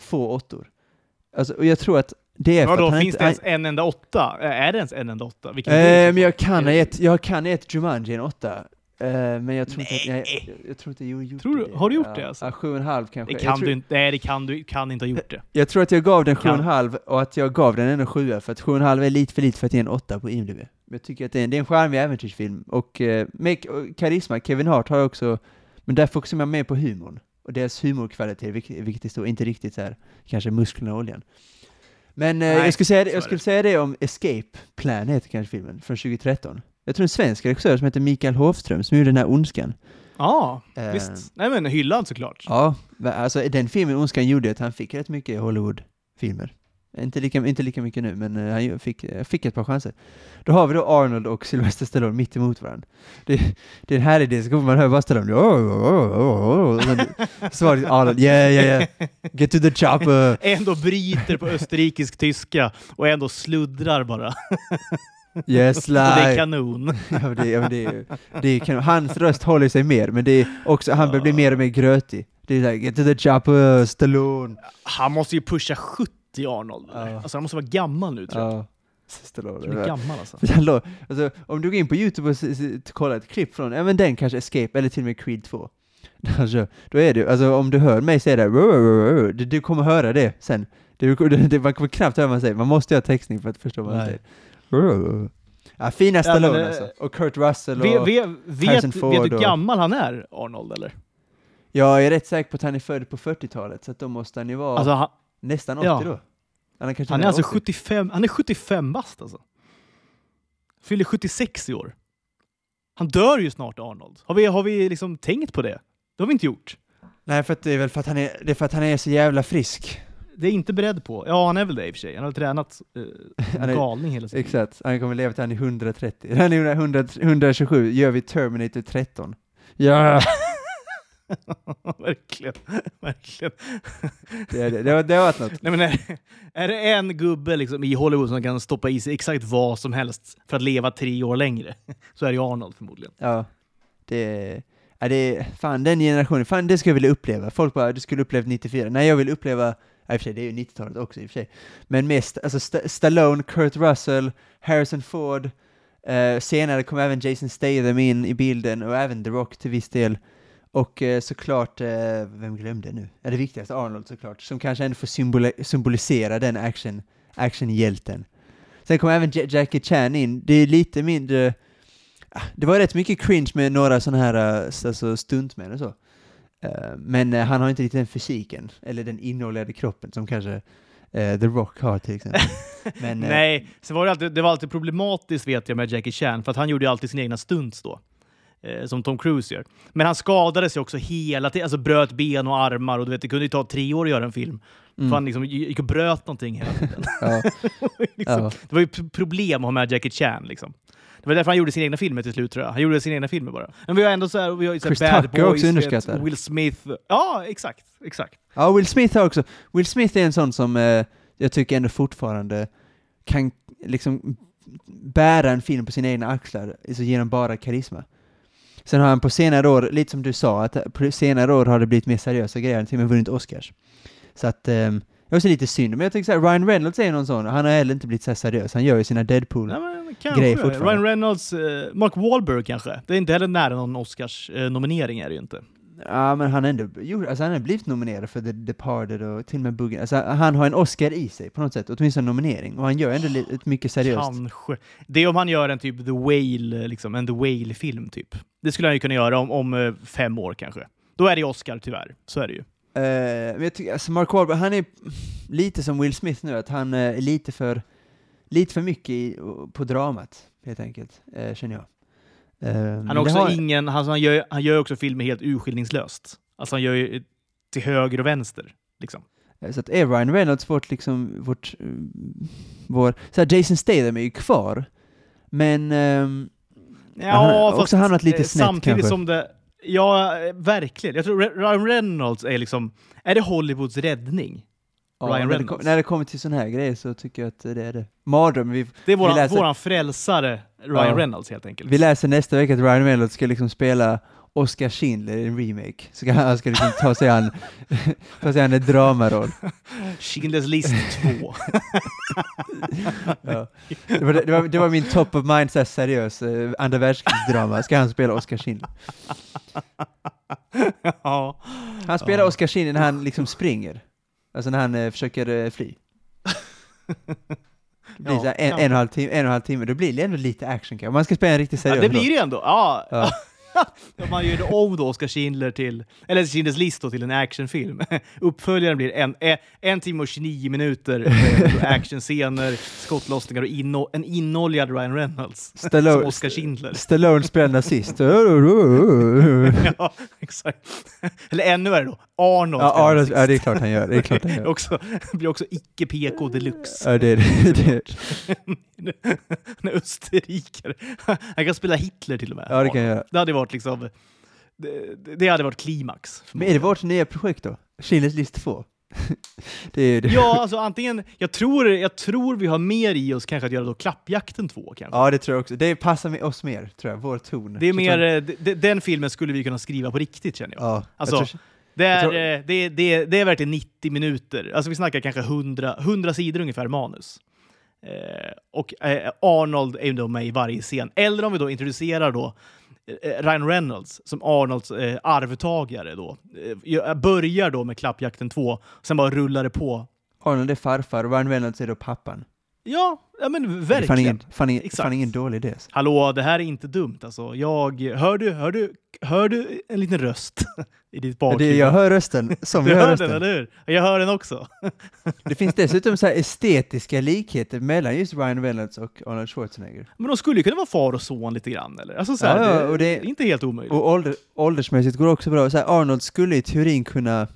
Få åttor. Alltså, och jag tror att det är för Vadå, att han finns inte... det ens en enda åtta? Är det ens en enda åtta? Vilken eh, men jag kan ha gett, jag kan ha gett Jumanji en åtta. Eh, men jag tror inte att jag, Nej. jag, jag tror inte jag gjort Tror du- det. har du gjort ja, det alltså? Ja, sju och en halv kanske. Det jag, kan tror, du inte, nej det kan du kan inte ha gjort det. jag tror att jag gav den sju och en halv och att jag gav den en sjua för att sju och en halv är lite för lite för att ge en åtta på IMDB. Men jag tycker att det är en, det är en charmig äventyrsfilm och eh, med och karisma, Kevin Hart har också, men där fokuserar man mer på humorn. Och deras humorkvalitet är vik- viktigt och inte riktigt så här, kanske musklerna och oljan. Men eh, Nej, jag skulle säga det, jag är skulle säga det om Escape Plan heter kanske filmen, från 2013. Jag tror en svensk regissör som heter Mikael Hofström som gjorde den här Ondskan. Ja, Eh, visst. Nej men hyllad såklart. Ja, alltså den filmen Ondskan gjorde att han fick rätt mycket Hollywood-filmer. Inte lika, inte lika mycket nu, men eh, han fick, eh, fick ett par chanser. Då har vi då Arnold och Sylvester Stallone mitt emot varandra. Det, det är en härlig diskussion, man hör bara Stallone "Oh, oh, oh, oh", och sen svarar Arnold yeah, yeah, yeah, get to the chopper. Ändå bryter på österrikisk-tyska och ändå sluddrar bara. Yes, Och det är like. kanon. Ja, det, ja, det, är det är, kan, hans röst håller sig mer, men det är också, han börjar bli mer och mer grötig. Det är såhär, get to the chopper, Stallone. Han måste ju pusha 70 Arnold. Ja. Alltså han måste vara gammal nu tror jag. Ja, Stallone. Han är gammal alltså. Alltså, om du går in på Youtube och kollar ett klipp från, ja men den kanske Escape, eller till och med Creed 2. Alltså, då är det, alltså om du hör mig säga det, här, du, du kommer höra det sen. Det, det, det, man kommer knappt höra vad man säger, man måste göra textning för att förstå vad man säger. Ja, fina Stallone men, eh, alltså. Och Kurt Russell Ve, och... ve, Harrison vet, vet du Ford hur och- gammal han är, Arnold? Eller? Jag är rätt säker på att han är född på 40-talet, så att då måste han ju vara Alltså, han, nästan 80 ja. då. Han är, kanske han är alltså 80. 75, han är 75 bast alltså. Fyller 76 i år. Han dör ju snart, Arnold. Har vi, har vi liksom tänkt på det? Det har vi inte gjort. Nej, för det är väl för att han är, det är för att han är så jävla frisk. Det är inte beredd på. Ja, han är väl det i och för sig. Han har tränat eh, Han är- galning hela tiden. Exakt, han kommer leva till han är 130. Han är 100, 127, gör vi Terminator 13. Ja, verkligen. verkligen. det, är det. Det, det har varit något. Nej, men är, är det en gubbe liksom, i Hollywood som kan stoppa i sig exakt vad som helst för att leva tre år längre, så är det Arnold förmodligen. Ja, det, ja, det är, fan den generationen, fan det skulle jag vilja uppleva. Folk bara, du skulle uppleva 94. Nej, jag vill uppleva, i och för sig, det är ju 90-talet också i och för sig. Men mest, alltså St- Stallone, Kurt Russell, Harrison Ford, eh, senare kom även Jason Statham in i bilden och även The Rock till viss del. Och eh, såklart, eh, vem glömde nu? Ja, det viktigaste Arnold såklart, som kanske ändå får symboli- symbolisera den action, actionhjälten. Sen kom även J- Jackie Chan in, det är lite mindre, ah, det var rätt mycket cringe med några sådana här eh, alltså stuntmän och så. Eh, men eh, han har inte riktigt den fysiken, eller den inoljade kroppen som kanske The Rock har till exempel. Men, Nej, sen var det, alltid, det var alltid problematiskt vet jag med Jackie Chan, för att han gjorde ju alltid sina egna stunts då. Eh, som Tom Cruise gör. Men han skadade sig också hela tiden, alltså bröt ben och armar och du vet, det kunde ju ta tre år att göra en film. Mm. För han liksom gick och bröt någonting hela tiden. Ja. liksom, Ja. Det var ju problem att ha med Jackie Chan. Liksom. Det var därför han gjorde sina egna filmer till slut tror jag. Han gjorde sina egna filmer bara. Men vi har ändå så här, vi har ju så här Chris Bad Tucker också Boys, vet, underskattad. Will Smith. Ja, exakt. exakt. Ja, Will Smith har också. Will Smith är en sån som eh, jag tycker ändå fortfarande kan liksom bära en film på sina egna axlar, alltså genom bara karisma. Sen har han på senare år, lite som du sa, att på senare år har det blivit mer seriösa grejer, han har till och med vunnit Oscars. Så att, ehm, det är också lite synd, men jag tycker såhär, Ryan Reynolds är någon sån, han har heller inte blivit så seriös, han gör ju sina Deadpool. Nej, men, Grej kanske. fortfarande. Ryan Reynolds, eh, Mark Wahlberg kanske. Det är inte heller nära någon Oscars-nominering är det ju inte. Ja, men han har ändå gjort, alltså han har blivit nominerad för The Departed och till och med Buggen. Alltså han har en Oscar i sig på något sätt, åtminstone en nominering. Och han gör ändå li- ett mycket seriöst. Kanske. Det är om han gör en typ The Whale, liksom, en The Whale-film typ. Det skulle han ju kunna göra om, om eh, fem år kanske. Då är det Oscar tyvärr. Så är det ju. Eh, men jag tycker, alltså Mark Wahlberg, han är lite som Will Smith nu, att han eh, är lite för, lite för mycket i, på dramat, helt enkelt, eh, känner jag. Men Han också har- ingen, alltså han gör, han gör också filmer helt urskillningslöst. Alltså han gör ju till höger och vänster. Liksom. Så att är Ryan Reynolds vårt liksom, vårt, vår, så här Jason Statham är ju kvar, men ehm, Han har också hamnat lite eh, snett, Samtidigt kanske. som det... Ja, verkligen. Jag tror Ryan Reynolds är liksom... Är det Hollywoods räddning? ja, Ryan när, det, Reynolds. kom- när det kommer till sådana här grejer så tycker jag att det är det. Mardröm, vi, Det är våran, Vi läser- våran frälsare Ryan Ja. Reynolds helt enkelt. vi läser nästa vecka att Ryan Reynolds ska liksom spela Oscar Schindler i en remake. Så ska han ska liksom ta sig an, ta sig an en dramaroll. Schindler's list 2. Ja. Det, var, det, var, det var min top of mind, så här seriös, eh, andra världskrigsdrama. Ska han spela Oscar Schindler? ja. Han spelar Ja. Oscar Schindler när han liksom springer. Alltså när han eh, försöker eh, fly. Det blir Ja, så här en, ja. en, och en, halv timme, en och en halv timme, då blir det ändå lite action kanske. Man ska spela en riktigt ja, seriös det blir det ändå. Ja. Ja. Man gör om då Oscar Schindler till, eller Schindler's list då till en actionfilm. Uppföljaren blir en, en, en timme och 29 minuter actionscener, skottlossningar och inno, en inoljad Ryan Reynolds. Som Stallone, Oscar Schindler. Stallone spelar nazist. ja, exakt. Eller ännu värre då, Arnold. Ja, Arnold, ja, det är klart han gör. Det är klart han gör. också, blir också icke-PK deluxe. Ja, det är det. det. Han är österrikare. Han kan spela Hitler till och med. Ja, det kan jag göra. Det hade varit liksom... Det, det hade varit klimax. Men är det vårt nya projekt då? Schindler's list 2? det det. Ja, alltså antingen... Jag tror, jag tror vi har mer i oss kanske att göra då Klappjakten 2 kanske. Ja, det tror jag också. Det passar med oss mer, tror jag. Vår ton. Det är mer, eh, d- den filmen skulle vi kunna skriva på riktigt känner jag. Ja, Alltså, jag tror, Det är, tror- eh, det, det, det är verkligen 90 minuter. Alltså vi snackar kanske 100, 100 sidor ungefär manus. Eh, och eh, Arnold är ju då med i varje scen. Eller om vi då introducerar då Eh, eh, Ryan Reynolds som Arnolds eh, arvtagare då. Eh, Jag börjar då med Klappjakten 2, sen bara rullar det på. Arnold är farfar och Ryan Reynolds är då pappan. Ja, ja men Det är Fan verkligen. ingen, fan ingen, fan ingen dålig idé. Hallå, det här är inte dumt alltså. Jag, hör, du, hör, du, hör du en liten röst i ditt bakhuvud? det, jag hör rösten, som du jag hör hör den, eller hur? Jag hör den också. Det finns dessutom så här estetiska likheter mellan just Ryan Reynolds och Arnold Schwarzenegger. Men de skulle ju kunna vara far och son lite grann, eller? Alltså så här, Ja, ja, det, och det- är inte helt omöjligt. Och ålder, åldersmässigt går det också bra. Så här, Arnold skulle i teorin kunna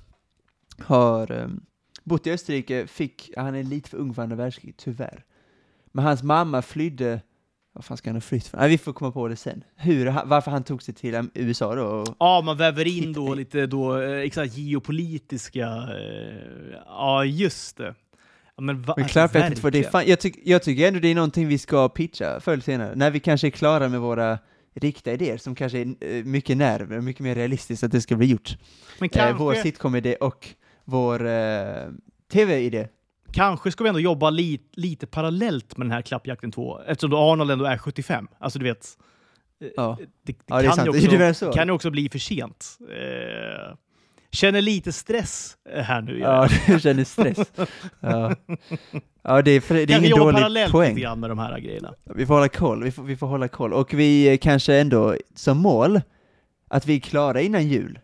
ha um, bott i Österrike, fick, han är lite för ung för andra världskriget, tyvärr. Men hans mamma flydde, vad fan ska han ha flytt från? Nej, vi får komma på det sen. Hur, varför han tog sig till USA då. Och, Ja, man väver in då lite då, eh, exakt, geopolitiska... Eh, ja, just det. Men va, men klart vet inte vad det är. Fan, jag, tyck, jag tycker ändå det är någonting vi ska pitcha förr eller senare. När vi kanske är klara med våra riktiga idéer som kanske är eh, mycket närmare, mycket mer realistiskt att det ska bli gjort. Men Eh, kanske, vår sitcom-idé och vår eh, tv-idé. kanske ska vi ändå jobba li, lite parallellt med den här Klappjakten 2, eftersom då Arnold ändå är 75. Alltså du vet, eh, Ja. det, det, Ja, det kan, ju också, kan ju också bli för sent. Eh, känner lite stress eh, här nu. Ja, du känner stress. Ja, ja det är, det är ingen jobba dålig parallellt lite poäng. grann med de här grejerna. Vi får hålla koll, vi får, vi får hålla koll. Och vi eh, kanske ändå som mål att vi är klara innan jul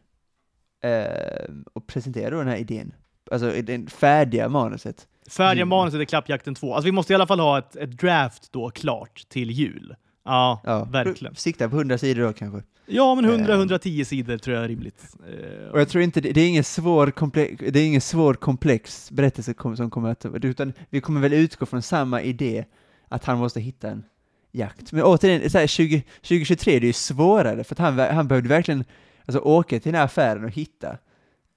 eh, och presenterar då den här idén. Alltså det färdiga manuset. Färdiga Jul. manuset är Klappjakten 2. Alltså vi måste i alla fall ha ett, ett draft då klart till jul. Ja, Ja, verkligen. Sikta på 100 sidor då kanske. Ja, men Eh. 100-110 sidor tror jag är rimligt. Eh, Och jag tror inte, det det är ingen svår, komplex, det är ingen svår komplex berättelse som kommer att, utan vi kommer väl utgå från samma idé, att han måste hitta en jakt. Men återigen, så här, 20, 2023 det är ju svårare, för att han, han behövde verkligen alltså, åka till den här affären och hitta.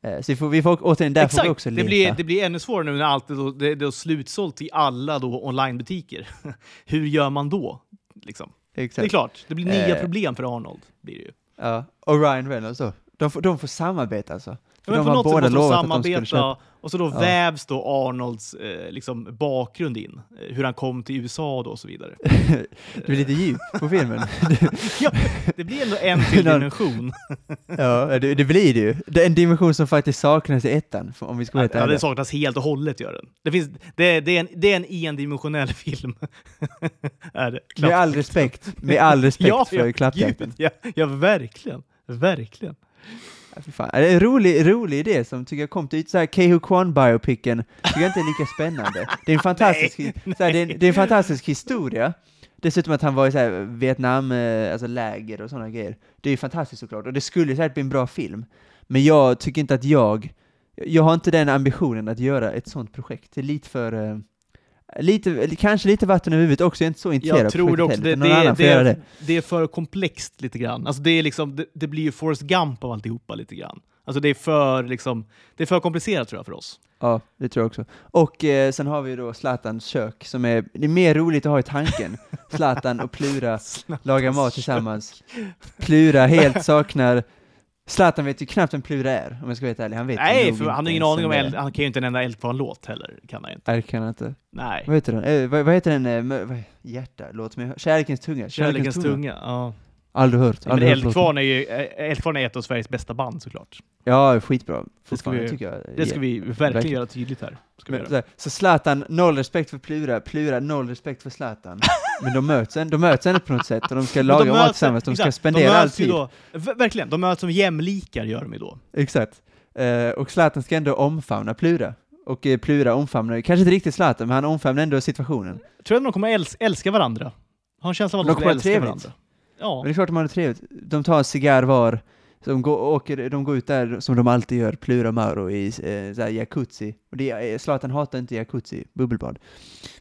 Eh, Så vi får, vi får återigen, där får vi också det leta. blir, det blir ännu svårare nu när allt är, då, det, det är slutsålt i alla då onlinebutiker. Hur gör man då? Liksom. Det är Exakt. klart, det blir nya Eh. problem för Arnold. Blir det ju. Ja. Och Ryan Reynolds då. De får, de får samarbeta alltså. För Ja, men de på något sätt måste de samarbeta och så då Ja. vävs då Arnolds eh, liksom, bakgrund in. Eh, Hur han kom till USA då och så vidare. Det blir lite djup på filmen. ja, det blir ändå en till dimension. ja, det, det blir det ju. Det är en dimension som faktiskt saknas i ettan, om vi ska vara Ja, det ärliga. saknas helt och hållet gör den. Det, finns, det, det, är, en, det är en endimensionell film. är det. Med all respekt, med all respekt för klappjakten. gud, ja, ja, verkligen. Verkligen. Fan. Det är en rolig, rolig idé som tycker jag kom till så här Kehu Kwan-biopicen, tycker jag inte är lika spännande. Det är en fantastisk, så här, det, är en, det är en fantastisk historia. Dessutom att han var i så här Vietnam, eh, alltså läger och sådana grejer. Det är ju fantastiskt såklart, och det skulle säkert bli en bra film. Men jag tycker inte att jag, jag har inte den ambitionen att göra ett sånt projekt. Det är lite för, eh, lite, kanske lite vatten över huvudet också, jag är inte så intresserad Jag tror projektet också det, det, får det, är, det. det är för komplext lite grann. Alltså det, är liksom, det, det blir ju Forrest Gump av alltihopa lite grann. Alltså det är för, liksom, det är för komplicerat tror jag för oss. Ja, det tror jag också. Och eh, sen har vi då Zlatans kök, som är, det är mer roligt att ha i tanken. Zlatan och Plura lagar mat tillsammans. Plura helt saknar, Zlatan vet ju knappt vem Plura är, om jag ska vara helt ärlig. Han vet Nej, för han har ingen aning om eld, han kan ju inte en enda Eldkvarn-låt heller. Kan han inte. Nej, det kan han inte. Nej. Vad heter den? Eh, vad, vad heter den? Eh, vad- hjärta? Låt mig höra. Kärlekens tunga. Kärlekens tunga. Ja. Aldrig hört. Aldrig hört. Eldkvarn är ju eh, Eldkvarn är ett av Sveriges bästa band såklart. Ja, skitbra. Det ska vi- tycker jag. Det ska vi verkligen, verkligen. göra tydligt här. Ska vi göra. så, Zlatan, noll respekt för Plura, Plura, noll respekt för Zlatan. Men de möts, de möts ändå på något sätt och de ska laga de mat tillsammans, de ska exakt, spendera de all tid. Då, verkligen, de möts som jämlikar gör de ju då. Exakt. Eh, och Zlatan ska ändå omfamna Plura. Och eh, Plura omfamnar, kanske inte riktigt Zlatan, men han omfamnar ändå situationen. Tror du att de kommer äls- älska varandra? Har en känsla av att De de kommer älska trevligt. varandra. Ja. Men det är klart de har trevligt. De tar en cigarr var, så de går, åker, de går ut där som de alltid gör, Plura och Mauro i eh, såhär jacuzzi. Och det, Zlatan hatar inte jacuzzi, bubbelbad.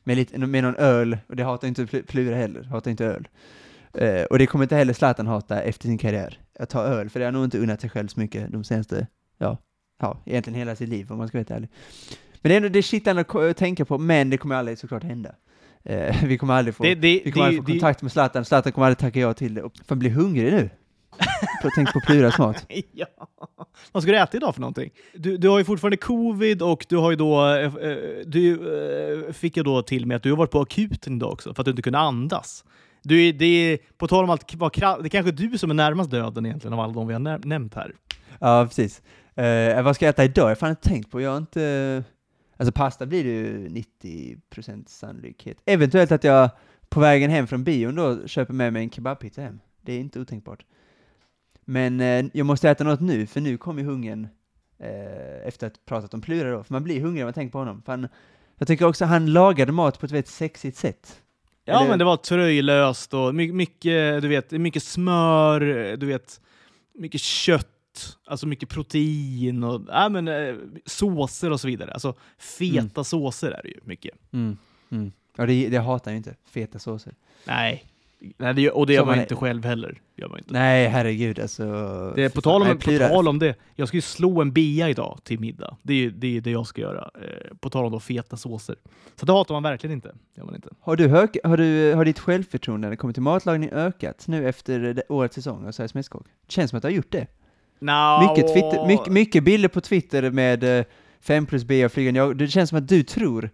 Med, lite, med någon öl, och det hatar inte Plura heller, hatar inte öl. Eh, och det kommer inte heller Zlatan hata efter sin karriär, att ta öl, för det har nog inte unnat sig själv så mycket de senaste, ja, ja, egentligen hela sitt liv om man ska vara helt ärlig. Men det är ändå det är shit att tänka på, men det kommer aldrig såklart hända. Eh, vi kommer aldrig få Det, det, vi kommer aldrig det, få det, kontakt med Zlatan, Zlatan kommer aldrig tacka ja till det. Fan, blir hungrig nu. Tänk på Pluras mat. ja. Vad ska du äta idag för någonting? Du, du har ju fortfarande covid och du har ju då... eh, eh, Du eh, fick ju då till med att du har varit på akuten idag också för att du inte kunde andas. Du, det är, på tal om kra- det är kanske du som är närmast döden egentligen av alla de vi har näm- nämnt här. Ja, precis. Eh, vad ska jag äta idag? Jag har fan inte tänkt på. Jag har inte... Alltså pasta blir det ju 90% sannolikhet. Eventuellt att jag på vägen hem från bion då köper med mig en kebabpizza hem. Det är inte otänkbart. Men eh, jag måste äta något nu, för nu kommer ju hungern eh, efter att ha pratat om Plura då. För man blir hungrig när man tänker på honom. För han, jag tycker också han lagade mat på ett väldigt sexigt sätt. Ja, Eller- men det var tröjlöst och my- mycket, du vet, mycket smör, du vet, mycket kött, alltså mycket protein och ja, men, eh, såser och så vidare. Alltså feta Mm. såser är det ju mycket. Mm. Mm. Ja, det, det hatar jag inte. Feta såser. Nej, Nej det, och det gör man man- inte själv heller. Gör man inte. Nej, herregud alltså. Det är på tal, om, Nej, på tal om det, jag ska ju slå en bea idag till middag. Det är ju det, är det jag ska göra. Eh, på tal om då feta såser. Så det hatar man verkligen inte. Gör man inte. Har, du hög, har, du, har ditt självförtroende när det kommer till matlagning ökat nu efter det- årets säsong av Sveriges Mästerkock? Det känns som att du har gjort det. No. Mycket, Twitter, mycket, mycket bilder på Twitter med 5 plus B och flygande jag. Det känns som att du tror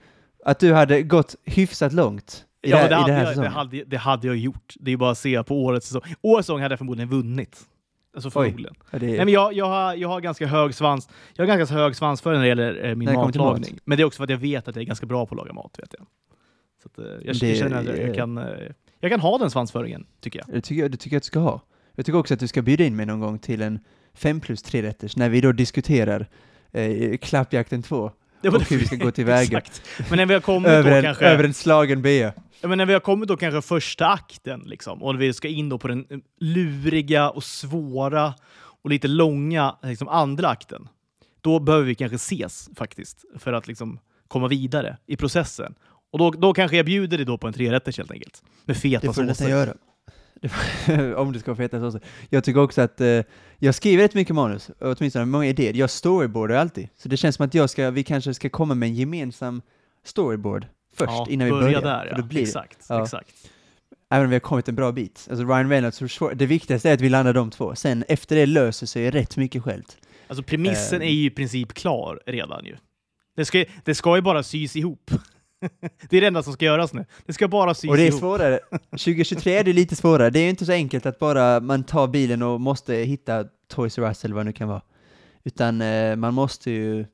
att du hade gått hyfsat långt i, Ja, det, det, hade jag, det, hade, det hade jag gjort. Det är bara att se på årets säsong. Årets säsong hade jag förmodligen vunnit. Alltså förmodligen. Det, Nej, men jag, jag, har, jag har ganska hög svans. Jag har ganska hög svans för när det gäller eh, min det matlagning. mat. Men det är också för att jag vet att jag är ganska bra på att laga mat. Vet jag. Så att, eh, jag, Det- känner att jag, jag, kan, eh, jag kan ha den svansföringen, tycker jag. det, tycker jag, det tycker jag att du ska ha. Jag tycker också att du ska bjuda in mig någon gång till en 5 plus 3 rätters när vi då diskuterar eh, Klappjakten 2. Det var och hur vi ska gå tillväga. Men när vi har kommit Över en, kanske... över en slagen. Ja, men när vi har kommit då kanske första akten liksom, och vi ska in då på den eh, luriga och svåra och lite långa liksom, andra akten. Då behöver vi kanske ses faktiskt för att liksom, komma vidare i processen. Och då, då kanske jag bjuder dig då på en trerätters helt enkelt. Med feta Det får du såser. göra. Om det ska vara feta såser. Jag tycker också att eh, jag skriver rätt mycket manus, åtminstone många idéer. Jag storyboardar alltid. Så det känns som att jag ska, vi kanske ska komma med en gemensam storyboard först, Ja, innan vi börja börjar. där ja. blir. Exakt. Ja. exakt. Även om vi har kommit en bra bit. Alltså Ryan Reynolds, det viktigaste är att vi landar de två. Sen efter det löser sig rätt mycket självt. Alltså premissen Ehm. är ju i princip klar redan ju. Det ska, det ska ju bara sys ihop. Det är det enda som ska göras nu. Det ska bara sys Och det är ihop. svårare. 2023 är det lite svårare. Det är ju inte så enkelt att bara man tar bilen och måste hitta Toys R Us eller vad det nu kan vara. Utan eh, man måste ju...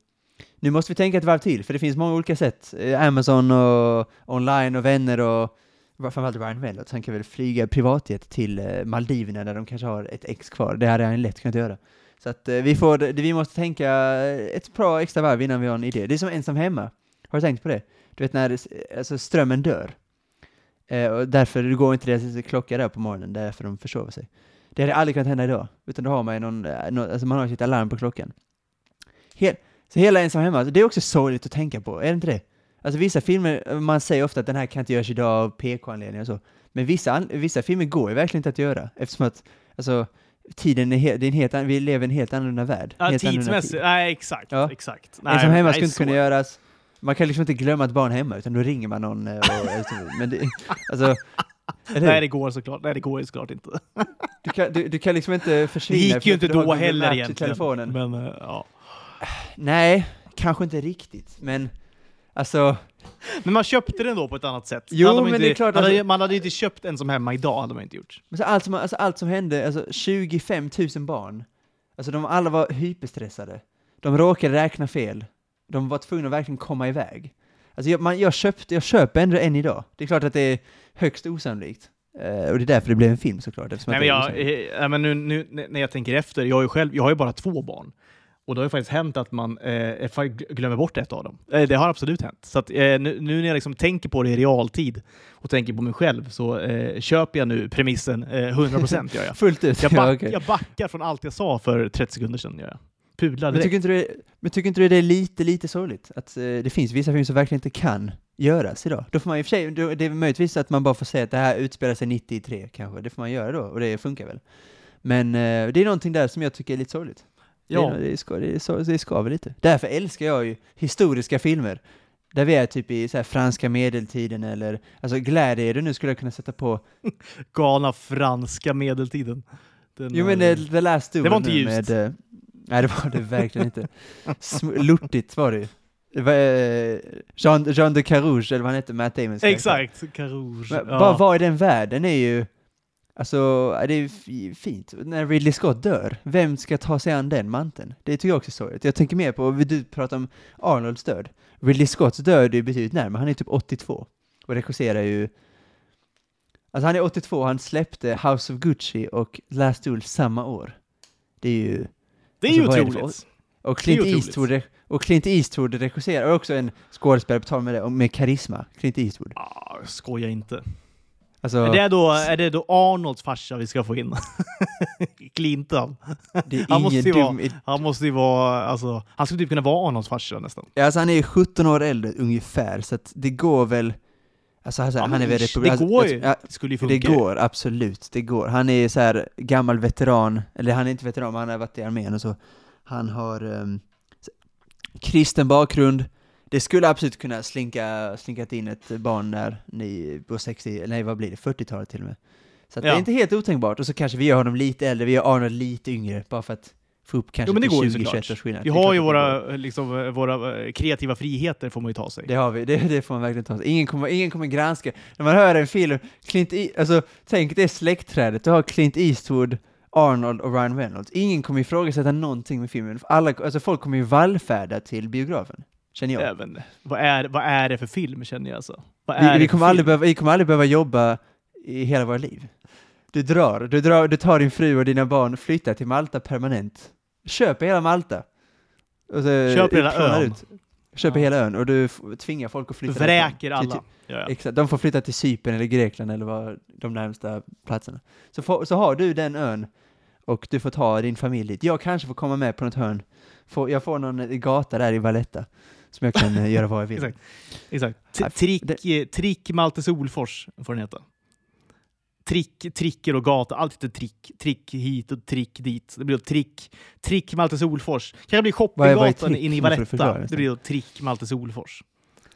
Nu måste vi tänka ett varv till, för det finns många olika sätt. Eh, Amazon och online och vänner och framförallt Ryan Reynolds. Han kan väl flyga privatjet till eh, Maldiverna där de kanske har ett ex kvar. Det hade han lätt kunnat göra. Så att vi, får, vi måste tänka ett bra extra varv innan vi har en idé. Det är som ensam hemma. Har du tänkt på det? Du vet när alltså, strömmen dör. Eh, och därför det går inte deras klocka där på morgonen, därför de försover sig. Det hade aldrig kunnat hända idag, utan då har man ju någon, eh, nå- alltså man har sitt alarm på klockan. Hel, så hela ensam hemma, alltså, det är också sorgligt att tänka på, är det inte det? Alltså vissa filmer, eh, man säger ofta att den här kan inte göras idag av PK-anledningar och så, men vissa, vissa filmer går ju verkligen inte att göra, eftersom att, alltså, tiden är, he- det är en helt, an- vi lever i en helt annorlunda värld. Ja, helt tidsmässigt. tid. Nej, exakt. Ja. exakt. Ensam hemma nej, skulle inte kunna göras, man kan liksom inte glömma ett barn hemma, utan då ringer man någon eh, och, men det, alltså? Nej, det går såklart. Nej, det går ju såklart inte. Du kan, du, du kan liksom inte Det försvinna. gick för ju inte då heller egentligen. telefonen. Men, eh, ja. Nej, kanske inte riktigt, men alltså, men man köpte den då på ett annat sätt. Jo, men inte, det är klart, man, hade, alltså- man hade inte köpt en som hemma idag, hade man inte gjort. men så allt, som, alltså allt som hände, alltså 25 000 barn, alltså de alla var hyperstressade. De råkade räkna fel. De var tvungna att verkligen komma iväg. Alltså jag, man, jag, köpte, jag köper ändå en idag. Det är klart att det är högst osannolikt. Eh, och det är därför det blev en film såklart. Nej, men är jag, eh, men nu, nu när jag tänker efter, jag ju själv, jag har ju bara två barn. Och det har ju faktiskt hänt att man eh, glömmer bort ett av dem. Eh, det har absolut hänt. Så att, eh, nu, nu när jag liksom tänker på det i realtid och tänker på mig själv så eh, köper jag nu premissen eh, 100% gör jag. Fullt ut. Jag, ja, back, okej. jag backar från allt jag sa för 30 sekunder sedan. Gör jag. Pudlar Men direkt. tycker, inte du, men tycker inte du det är lite, lite sorgligt? Att eh, det finns vissa filmer som verkligen inte kan göras idag? Då får man i och för sig, då, det är möjligtvis att man bara får säga att det här utspelar sig 93 kanske, det får man göra då, och det funkar väl. Men eh, det är någonting där som jag tycker är lite sorgligt. Ja. Det, det, ska, det, det skaver lite. Därför älskar jag ju historiska filmer. Där vi är typ i så franska medeltiden eller, alltså Gladiator nu skulle jag kunna sätta på. Galna franska medeltiden. Den, Jo men The Last Duel Det var inte ljust. Med, eh, nej det var det verkligen inte. Sm- lortigt var det ju. Det var, eh, Jean, Jean de Carouge, eller vad han hette, Matt Damons. Exakt, Carouge. Men ja. Bara vara i den världen är ju, alltså, det är fint. När Ridley Scott dör, vem ska ta sig an den manteln? Det tycker jag också är sorgligt. Jag tänker mer på, du pratar om Arnolds död. Ridley Scotts död är ju betydligt närmare, han är typ 82. Och regisserar ju, alltså han är 82, han släppte House of Gucci och Last Duel samma år. Det är ju, det är alltså, ju är för otroligt. och Clint. Eastwood, och Clint Eastwood regisserar, och också en skådespelare på tal med det, med karisma, Clint Eastwood. Ah, skoja inte. Alltså, Är det, då, är det då Arnolds farsa vi ska få in? Clinton. är han måste ju vara- Han måste ju vara, alltså, han skulle typ kunna vara Arnolds farsa nästan. Ja, alltså han är ju 17 år äldre ungefär, så att det går väl... Alltså, Ja, han men är väl ish, republik... det går alltså, ju. Ja, Det skulle ju funka. det går, absolut. Det går. Han är så här gammal veteran, eller han är inte veteran, men han har varit i armén och så. Han har um, kristen bakgrund. Det skulle absolut kunna slinka, slinkat in ett barn där ni på 60, eller nej vad blir det, 40-talet till och med. Så att det Ja. är inte helt otänkbart, och så kanske vi gör honom lite äldre, vi gör Arnold lite yngre, bara för att få upp kanske Jo, men det till går ju 20-21 såklart. års skillnad. Vi har ju våra, liksom, eh, våra eh, kreativa friheter får man ju ta sig. Det har vi, det, det får man verkligen ta sig. Ingen kommer, ingen kommer granska. När man hör en film, Clint e alltså tänk det släktträdet, du har Clint Eastwood, Arnold och Ryan Reynolds. Ingen kommer ifrågasätta någonting med filmen. Alla, alltså folk kommer ju vallfärda till biografen, känner jag. Även, vad, är, vad är det för film känner jag alltså? Vi, vi, kommer aldrig film? behöva, vi kommer aldrig behöva jobba i hela våra liv. Du drar, du drar, du tar din fru och dina barn, flyttar till Malta permanent. Köper hela Malta. Och så Köper hela ön. Ut. Köper Ja. hela ön och du tvingar folk att flytta Vräker därifrån. alla. Till- Ja, ja. Exakt, de får flytta till Cypern eller Grekland eller vad de närmsta platserna. Så, får, så har du den ön och du får ta din familj dit. Jag kanske får komma med på något hörn. Får, jag får någon gata där i Valletta som jag kan eh, göra vad jag vill. Exakt. Exakt. Trick, det- eh, trick Malte Solfors får den heta. Trick, tricker och gata. Allt heter trick. Trick hit och trick dit. Det blir då trick. Trick Malte Solfors. Kanske blir shoppinggatan inne i Valletta. Det blir då trick Malte Solfors.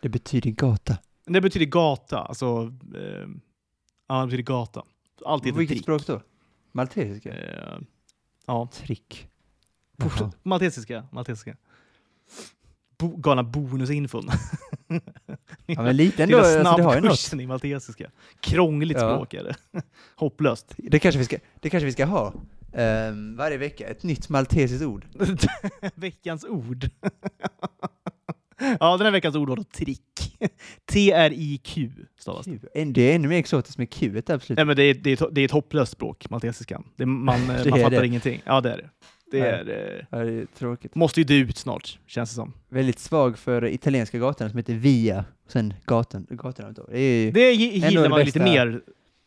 Det betyder gata. Det betyder gata. Alltså, eh, ja, det betyder gata. Allt heter Vilket trick. språk då? Maltesiska? Eh, ja, Trick. Maltesiska. maltesiska. Bo, galna bonusinfon. Ja men lite ändå, Lilla alltså, snabbkursen i maltesiska. Krångligt Ja. språk är det. Hopplöst. Det kanske vi ska, det kanske vi ska ha. Ehm, varje vecka, ett nytt maltesiskt ord. veckans ord. ja, den här veckans ord var då trick. T-R-I-Q stavas det. Det är ännu mer exotiskt med Q absolut. Nej, men det är, det, är, det är ett hopplöst språk, maltesiskan. Det, man eh, Det man fattar det. ingenting. Ja, det är det. Det är, eh, Ja, det är tråkigt. måste ju dö ut snart, känns det som. Väldigt svag för italienska gatan som heter Via, och sen gatan, då. Det är, ju- Det gi- Ändå gillar det man lite bästa. mer,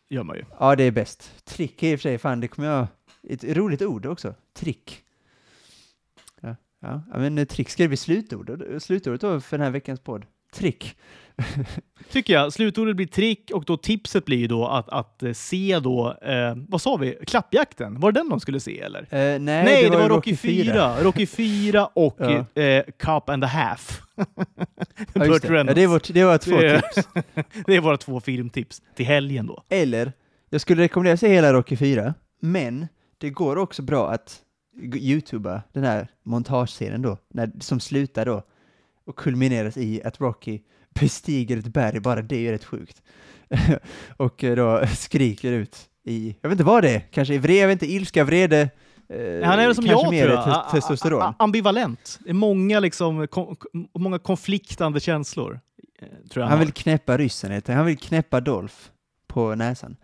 gör man ju. Ja, det är bäst. Trick är i och för sig, fan det kommer jag... Ett roligt ord också. Trick. Ja, ja. ja men eh, trick ska det bli slutord. Och Slutordet då för den här veckans podd. Trick. Tycker jag. Slutordet blir trick och då tipset blir ju då att, att eh, se då, eh, vad sa vi, klappjakten? Var det den de skulle se eller? Eh, nej, Nej, det, var ju Rocky 4. Rocky 4 och Ja. eh, Cup and a Half. Ja, Burt det. ja, det, var, det var två Det är- tips. Det är våra två filmtips till helgen då. Eller, jag skulle rekommendera att se hela Rocky 4, men det går också bra att youtuba den här montagescenen då, när, som slutar då och kulmineras i att Rocky bestiger ett berg, bara det är ju rätt sjukt. och eh, då skriker ut i, jag vet inte vad det är, kanske i vrede, jag vet inte, ilska, vrede, eh, Han är väl som kanske jag mer tror jag. te- A- a- testosteron. a- Ambivalent. Det är många, liksom, kon- många konfliktande känslor. eh, Tror jag Han har. vill knäppa ryssen, heter han vill knäppa Dolph på näsan.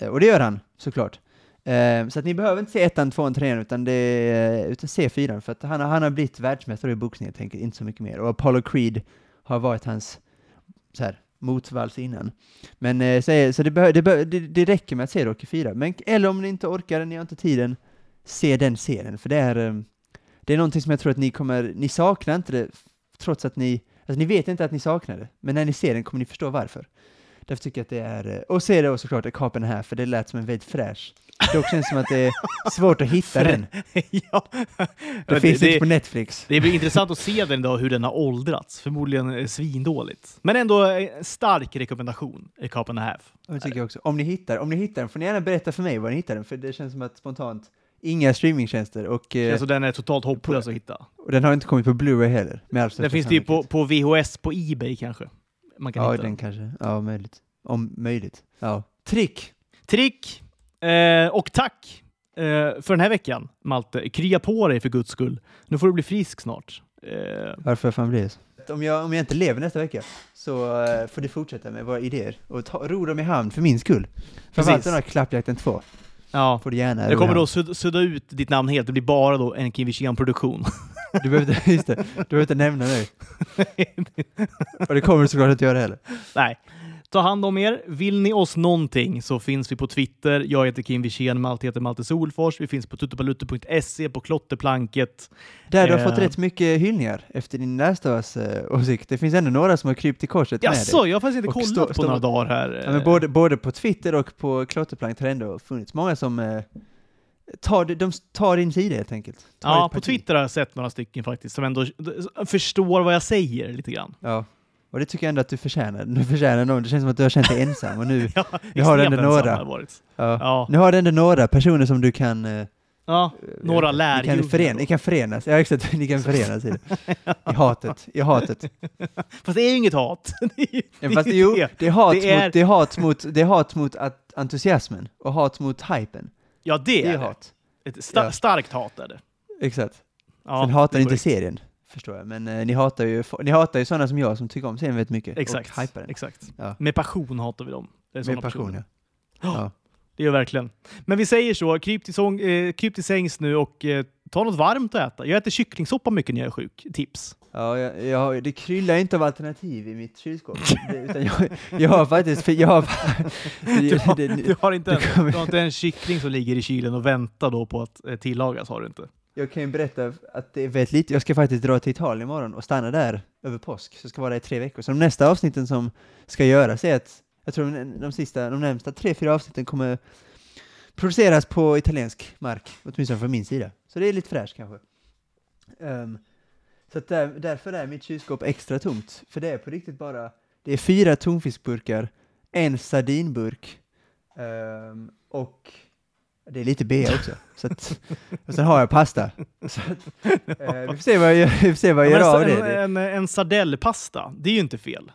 Eh, Och det gör han, såklart. Eh, Så att ni behöver inte se ettan, tvåan, trean, utan, det, utan se fyran, för att han, har- han har blivit världsmästare i boxning helt enkelt, inte så mycket mer. Och Apollo Creed har varit hans så här, motvalls innan. Men eh, så, är- så det, behö, det, behö, det, det räcker med att se Rocky 4. Men, eller om ni inte orkar, ni har inte tiden, se den serien, för det är, eh, det är någonting som jag tror att ni kommer, ni saknar inte det, trots att ni, alltså ni vet inte att ni saknar det, men när ni ser den kommer ni förstå varför. Därför tycker jag att det är, eh, och se då såklart Kapen här, för det lät som en väldigt fräsch. Dock känns det som att det är svårt att hitta den. ja. Det finns det, inte på Netflix. det blir intressant att se den då, hur den har åldrats. Förmodligen eh, svindåligt. Men ändå eh, stark rekommendation, Cup and a Half. Det tycker jag också. Om ni hittar, om ni hittar den får ni gärna berätta för mig var ni hittar den, för det känns som att spontant, inga streamingtjänster och, eh, Alltså den är totalt hopplös att hitta. och den har inte kommit på Blu-ray heller. Med Den finns det ju på, sannolikhet. på VHS på Ebay kanske. Man kan Ja, hitta den den. kanske. Ja, möjligt. Om möjligt. Ja. Trick! Trick! Eh, och tack eh, för den här veckan, Malte. Krya på dig för guds skull. Nu får du bli frisk snart. Eh, Varför fan blir det så? Om jag, om jag inte lever nästa vecka så eh, får du fortsätta med våra idéer och ta, ro dem i hamn för min skull. Framförallt den här Klappjakten 2 ja. får du gärna Jag kommer då sudda, sudda ut ditt namn helt. Det blir bara då en Kim Wirsén-produktion. Du behöver inte, just det, du behöver inte nämna nu. Och det kommer du såklart inte göra heller. Nej. Ta hand om er. Vill ni oss någonting så finns vi på Twitter. Jag heter Kim Wirsén, Malte heter Malte Solfors. Vi finns på tuttopalutte.se, på Klotterplanket. Där du har Eh. fått rätt mycket hyllningar efter din lässtavas uh, åsikt. Det finns ändå några som har krypt till korset med dig. Jaså, jag har faktiskt inte Och kollat stå- på stå- några dagar här. Ja, men både, både på Twitter och på Klotterplank har det ändå funnits många som eh, tar, de tar din sida helt enkelt. Tar Ja, på. Twitter har jag sett några stycken faktiskt som ändå förstår vad jag säger lite grann. Ja, och det tycker jag ändå att du förtjänar. Du förtjänar någon. Det känns som att du har känt dig ensam och nu, Ja, Vi har extremt ändå några. har ja, Ja, nu har du ändå några personer som du kan eh, ja några ni lärjungar. kan, fören, ni kan förenas. Ja, exakt. Ni kan förenas i det. I hatet. I hatet. Fast det är ju inget hat. Det är ju- Ja, det är fast ju jo, det. det är hat, Det är- Mot, det är hat mot, det är hat mot att, entusiasmen och hat mot hypen. Ja, det Det är är hat. Ett sta- Ja. starkt hat är det. Exakt. Ja, Sen hatar ni inte serien, förstår jag. Men eh, ni hatar ju, ni hatar ju sådana som jag som tycker om serien väldigt mycket. Exakt. Och hypar den. Exakt. Ja. Med passion hatar vi dem. Med passion, personer. ja. ja. Det gör verkligen. Men vi säger så, kryp till, sång, eh, kryp till sängs nu och eh, ta något varmt att äta. Jag äter kycklingsoppa mycket när jag är sjuk. Tips. Ja, jag, jag, det kryllar inte av alternativ i mitt kylskåp. Det, utan jag, jag har faktiskt... För jag har, Du har, det- du har, inte, en, kommer- du har inte en kyckling som ligger i kylen och väntar då på att eh, tillagas, har du inte? Jag kan ju berätta att det är väldigt lite. Jag ska faktiskt dra till Italien imorgon och stanna där över påsk. Så jag ska vara där i tre veckor. Så de nästa avsnitten som ska göras är att, jag tror de, de sista, de närmsta tre, fyra avsnitten kommer produceras på italiensk mark. Åtminstone från min sida. Så det är lite fräscht kanske. Ehm, så där, därför är mitt kylskåp extra tomt. För det är på riktigt bara, det är fyra tonfiskburkar, en sardinburk ehm, och det är lite B också. Så att, och sen har jag pasta. Så att, eh, vi får se vad jag, vi får se vad jag Ja, gör men av det. en, en sardellpasta, det är ju inte fel.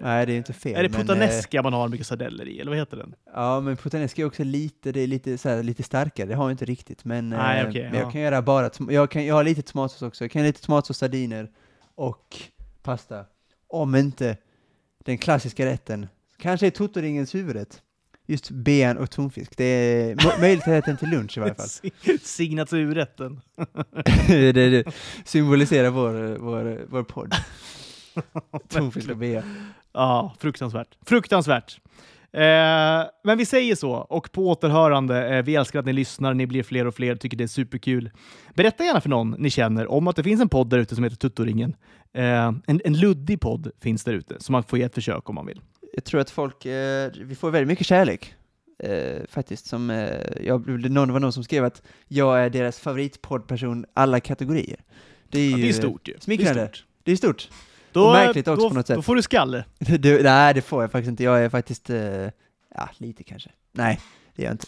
Nej, det är inte fel. är det men, eh, puttanesca man har mycket sardeller i, eller vad heter den? Ja, men puttanesca är också lite, det är lite, så här, lite starkare, det har jag inte riktigt. Men, Nej, eh, okej, men jag ja. kan göra bara, jag, kan, jag har lite tomatsås också, jag kan göra lite tomatsås, sardiner och pasta. Om inte den klassiska rätten, kanske är totoringens huvudrätt. Just ben och tonfisk, det är möjligheten till lunch i varje fall. Signaturrätten. det, det symboliserar vår, vår, vår podd. Tonfisk och bea. Ja, fruktansvärt. Fruktansvärt. Eh, men vi säger så, och på återhörande, eh, vi älskar att ni lyssnar, ni blir fler och fler, tycker det är superkul. Berätta gärna för någon ni känner om att det finns en podd där ute som heter Tuttoringen. Eh, en, en luddig podd finns där ute, som man får ge ett försök om man vill. Jag tror att folk, eh, vi får väldigt mycket kärlek. Eh, faktiskt, som, eh, jag, någon var någon som skrev att jag är deras favoritpoddperson alla kategorier. Det är Ja, ju det är stort ju. smickrande. Det är stort. Det är stort. Då, märkligt också då, på något sätt. Då får du skalle. det, nej, det får jag faktiskt inte. Jag är faktiskt, eh, ja, lite kanske. Nej, det gör jag inte.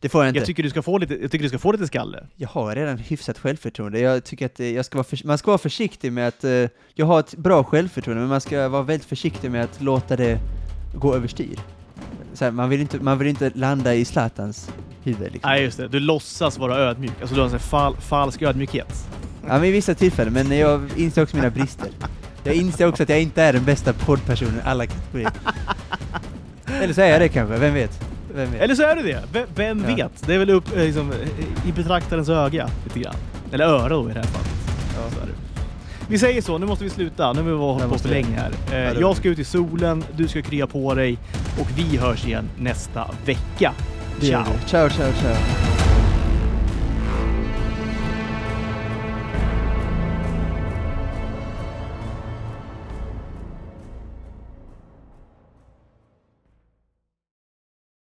Det får jag inte. Jag tycker, du ska få lite, jag tycker du ska få lite skalle. Jag har redan hyfsat självförtroende. Jag tycker att eh, jag ska vara förs- man ska vara försiktig med att, eh, jag har ett bra självförtroende, men man ska vara väldigt försiktig med att låta det gå överstyr. Här, man, vill inte, man vill inte landa i Zlatans huvud liksom. Nej, just det. Du låtsas vara ödmjuk. Alltså du har en fal, falsk ödmjukhet. Ja, men i vissa tillfällen, men jag inser också mina brister. Jag inser också att jag inte är den bästa poddpersonen i alla kategorier. Eller så är jag det kanske, vem vet? Vem vet? Eller så är det det. V- Vem Ja. vet? Det är väl upp eh, liksom, i betraktarens öga lite grann. Eller öra då i det här fallet. Ja. Så är det. Vi säger så, nu måste vi sluta. Nu har vi hållit på för länge här. Eh, jag ska ut i solen, du ska krya på dig och vi hörs igen nästa vecka. Ciao! Ciao, ciao, ciao.